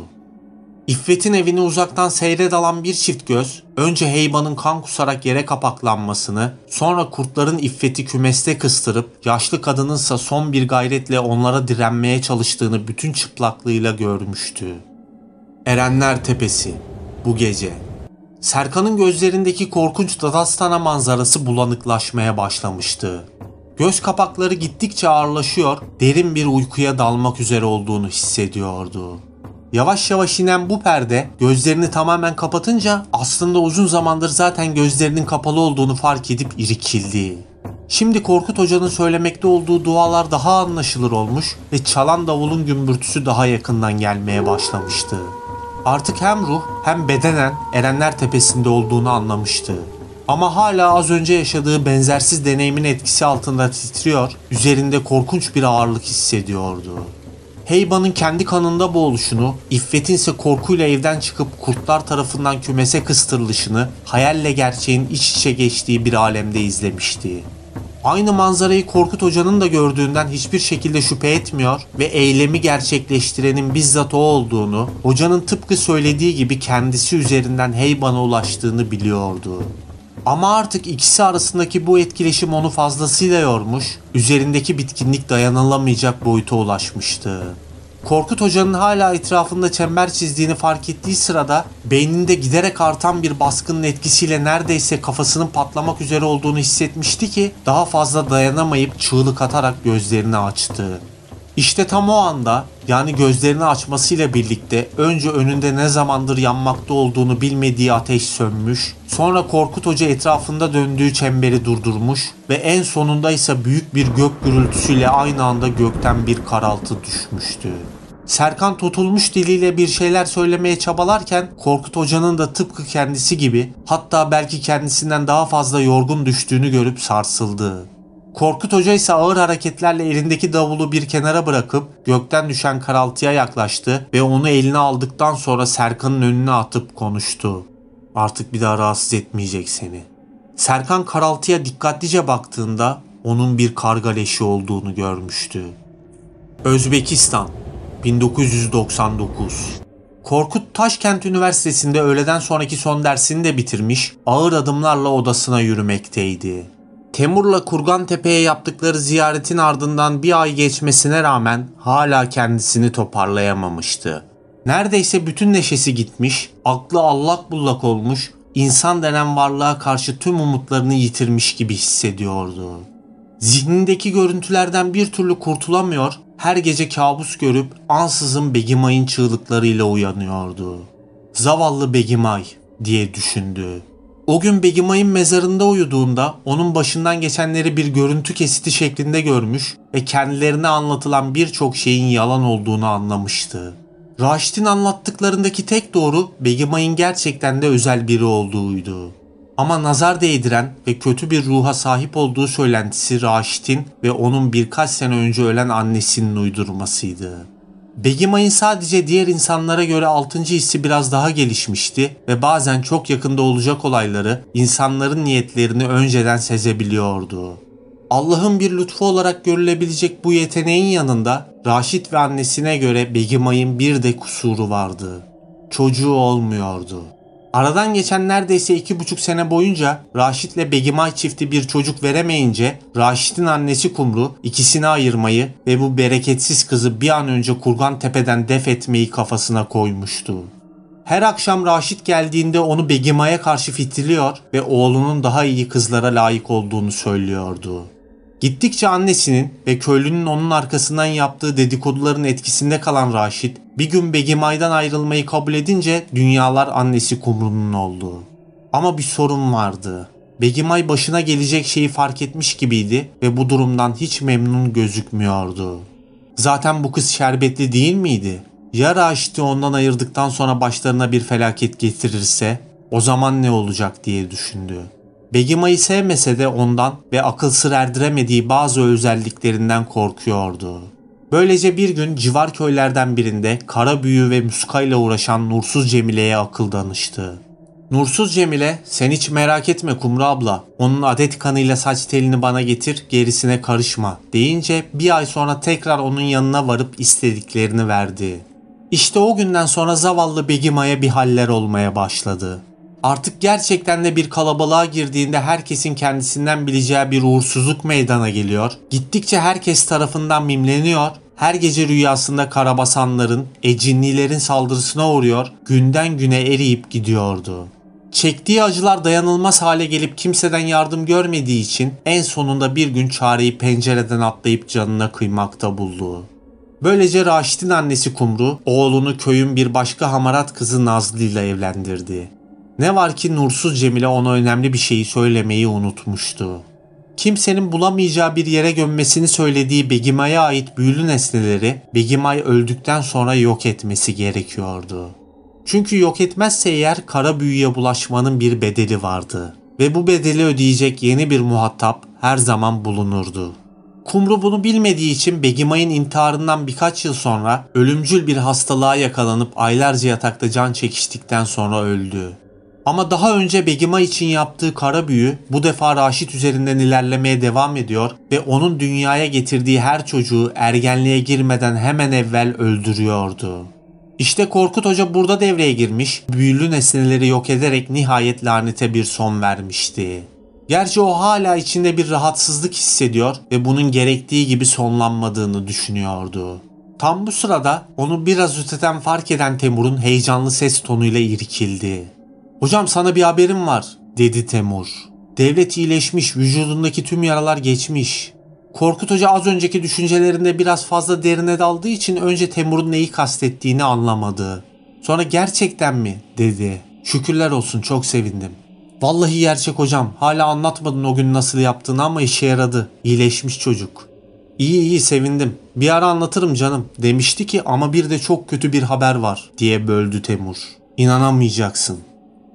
İffet'in evini uzaktan seyre dalan bir çift göz, önce Heyban'ın kan kusarak yere kapaklanmasını, sonra kurtların İffet'i kümeste kıstırıp, yaşlı kadınınsa son bir gayretle onlara direnmeye çalıştığını bütün çıplaklığıyla görmüştü. Erenler Tepesi bu gece. Serkan'ın gözlerindeki korkunç Dadastana manzarası bulanıklaşmaya başlamıştı. Göz kapakları gittikçe ağırlaşıyor, derin bir uykuya dalmak üzere olduğunu hissediyordu. Yavaş yavaş inen bu perde gözlerini tamamen kapatınca aslında uzun zamandır zaten gözlerinin kapalı olduğunu fark edip irkildi. Şimdi Korkut Hoca'nın söylemekte olduğu dualar daha anlaşılır olmuş ve çalan davulun gümbürtüsü daha yakından gelmeye başlamıştı. Artık hem ruh hem bedenen Erenler Tepesi'nde olduğunu anlamıştı. Ama hala az önce yaşadığı benzersiz deneyimin etkisi altında titriyor, üzerinde korkunç bir ağırlık hissediyordu. Heyba'nın kendi kanında boğuluşunu, İffet'in ise korkuyla evden çıkıp kurtlar tarafından kümese kıstırılışını, hayalle gerçeğin iç içe geçtiği bir alemde izlemişti. Aynı manzarayı Korkut Hoca'nın da gördüğünden hiçbir şekilde şüphe etmiyor ve eylemi gerçekleştirenin bizzat o olduğunu, hocanın tıpkı söylediği gibi kendisi üzerinden Heyban'a ulaştığını biliyordu. Ama artık ikisi arasındaki bu etkileşim onu fazlasıyla yormuş, üzerindeki bitkinlik dayanılamayacak boyuta ulaşmıştı. Korkut Hoca'nın hala etrafında çember çizdiğini fark ettiği sırada beyninde giderek artan bir baskının etkisiyle neredeyse kafasının patlamak üzere olduğunu hissetmişti ki daha fazla dayanamayıp çığlık atarak gözlerini açtı. İşte tam o anda yani gözlerini açmasıyla birlikte önce önünde ne zamandır yanmakta olduğunu bilmediği ateş sönmüş, sonra Korkut Hoca etrafında döndüğü çemberi durdurmuş ve en sonunda ise büyük bir gök gürültüsüyle aynı anda gökten bir karaltı düşmüştü. Serkan tutulmuş diliyle bir şeyler söylemeye çabalarken Korkut Hoca'nın da tıpkı kendisi gibi hatta belki kendisinden daha fazla yorgun düştüğünü görüp sarsıldı. Korkut Hoca ise ağır hareketlerle elindeki davulu bir kenara bırakıp gökten düşen karaltıya yaklaştı ve onu eline aldıktan sonra Serkan'ın önüne atıp konuştu. Artık bir daha rahatsız etmeyecek seni. Serkan karaltıya dikkatlice baktığında onun bir karga leşi olduğunu görmüştü. Özbekistan 1999 Korkut Taşkent Üniversitesi'nde öğleden sonraki son dersini de bitirmiş, ağır adımlarla odasına yürümekteydi. Temur'la Kurgan Tepe'ye yaptıkları ziyaretin ardından bir ay geçmesine rağmen hala kendisini toparlayamamıştı. Neredeyse bütün neşesi gitmiş, aklı allak bullak olmuş, insan denen varlığa karşı tüm umutlarını yitirmiş gibi hissediyordu. Zihnindeki görüntülerden bir türlü kurtulamıyor, her gece kabus görüp ansızın Begimay'ın çığlıklarıyla uyanıyordu. Zavallı Begimay diye düşündü. O gün Begimay'ın mezarında uyuduğunda onun başından geçenleri bir görüntü kesiti şeklinde görmüş ve kendilerine anlatılan birçok şeyin yalan olduğunu anlamıştı. Raşit'in anlattıklarındaki tek doğru Begimay'ın gerçekten de özel biri olduğuydu. Ama nazar değdiren ve kötü bir ruha sahip olduğu söylentisi Raşit'in ve onun birkaç sene önce ölen annesinin uydurmasıydı. Begimay'ın sadece diğer insanlara göre altıncı hissi biraz daha gelişmişti ve bazen çok yakında olacak olayları insanların niyetlerini önceden sezebiliyordu. Allah'ın bir lütfu olarak görülebilecek bu yeteneğin yanında Raşit ve annesine göre Begimay'ın bir de kusuru vardı. Çocuğu olmuyordu. Aradan geçen neredeyse iki buçuk sene boyunca Raşit ile Begimay çifti bir çocuk veremeyince Raşit'in annesi Kumru ikisini ayırmayı ve bu bereketsiz kızı bir an önce Kurgan Tepe'den def etmeyi kafasına koymuştu. Her akşam Raşit geldiğinde onu Begimay'a karşı fitriliyor ve oğlunun daha iyi kızlara layık olduğunu söylüyordu. Gittikçe annesinin ve köylünün onun arkasından yaptığı dedikoduların etkisinde kalan Raşit bir gün Begimay'dan ayrılmayı kabul edince dünyalar annesi Kumru'nun oldu. Ama bir sorun vardı. Begimay başına gelecek şeyi fark etmiş gibiydi ve bu durumdan hiç memnun gözükmüyordu. Zaten bu kız şerbetli değil miydi? Ya Raşit'i ondan ayırdıktan sonra başlarına bir felaket getirirse o zaman ne olacak diye düşündü. Begima'yı sevmese de ondan ve akıl sır erdiremediği bazı özelliklerinden korkuyordu. Böylece bir gün civar köylerden birinde kara büyü ve muskayla uğraşan Nursuz Cemile'ye akıl danıştı. Nursuz Cemile, sen hiç merak etme Kumru abla, onun adet kanıyla saç telini bana getir, gerisine karışma deyince bir ay sonra tekrar onun yanına varıp istediklerini verdi. İşte o günden sonra zavallı Begima'ya bir haller olmaya başladı. Artık gerçekten de bir kalabalığa girdiğinde herkesin kendisinden bileceği bir uğursuzluk meydana geliyor. Gittikçe herkes tarafından mimleniyor. Her gece rüyasında karabasanların, ecinlilerin saldırısına uğruyor, günden güne eriyip gidiyordu. Çektiği acılar dayanılmaz hale gelip kimseden yardım görmediği için en sonunda bir gün çareyi pencereden atlayıp canına kıymakta buldu. Böylece Raşit'in annesi Kumru, oğlunu köyün bir başka hamarat kızı Nazlı ile evlendirdi. Ne var ki Nursuz Cemile ona önemli bir şeyi söylemeyi unutmuştu. kimsenin bulamayacağı bir yere gömmesini söylediği Begima'ya ait büyülü nesneleri Begimay öldükten sonra yok etmesi gerekiyordu. Çünkü yok etmezse eğer kara büyüye bulaşmanın bir bedeli vardı ve bu bedeli ödeyecek yeni bir muhatap her zaman bulunurdu. Kumru bunu bilmediği için Begimay'ın intiharından birkaç yıl sonra ölümcül bir hastalığa yakalanıp aylarca yatakta can çekiştikten sonra öldü. Ama daha önce Begimay için yaptığı kara büyü bu defa Raşit üzerinden ilerlemeye devam ediyor ve onun dünyaya getirdiği her çocuğu ergenliğe girmeden hemen evvel öldürüyordu. İşte Korkut Hoca burada devreye girmiş, büyülü nesneleri yok ederek nihayet lanete bir son vermişti. Gerçi o hala içinde bir rahatsızlık hissediyor ve bunun gerektiği gibi sonlanmadığını düşünüyordu. Tam bu sırada onu biraz öteden fark eden Temur'un heyecanlı ses tonuyla irkildi. Hocam sana bir haberim var dedi Temur. Devlet iyileşmiş, vücudundaki tüm yaralar geçmiş. Korkut Hoca az önceki düşüncelerinde biraz fazla derine daldığı için önce Temur'un neyi kastettiğini anlamadı. Sonra gerçekten mi dedi. Şükürler olsun çok sevindim. Vallahi gerçek hocam. Hala anlatmadın o gün nasıl yaptığını ama işe yaradı. İyileşmiş çocuk. İyi iyi sevindim. Bir ara anlatırım canım. Demişti ki ama bir de çok kötü bir haber var diye böldü Temur. İnanamayacaksın.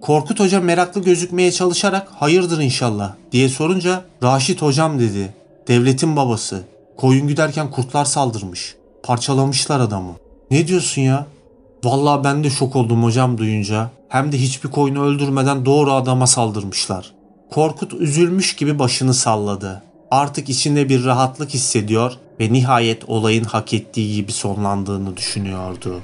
Korkut Hoca meraklı gözükmeye çalışarak hayırdır inşallah diye sorunca Raşit hocam dedi. Devletin babası. Koyun güderken kurtlar saldırmış. Parçalamışlar adamı. Ne diyorsun ya? Vallahi ben de şok oldum hocam duyunca. Hem de hiçbir koyunu öldürmeden doğru adama saldırmışlar. Korkut üzülmüş gibi başını salladı. Artık içinde bir rahatlık hissediyor ve nihayet olayın hak ettiği gibi sonlandığını düşünüyordu.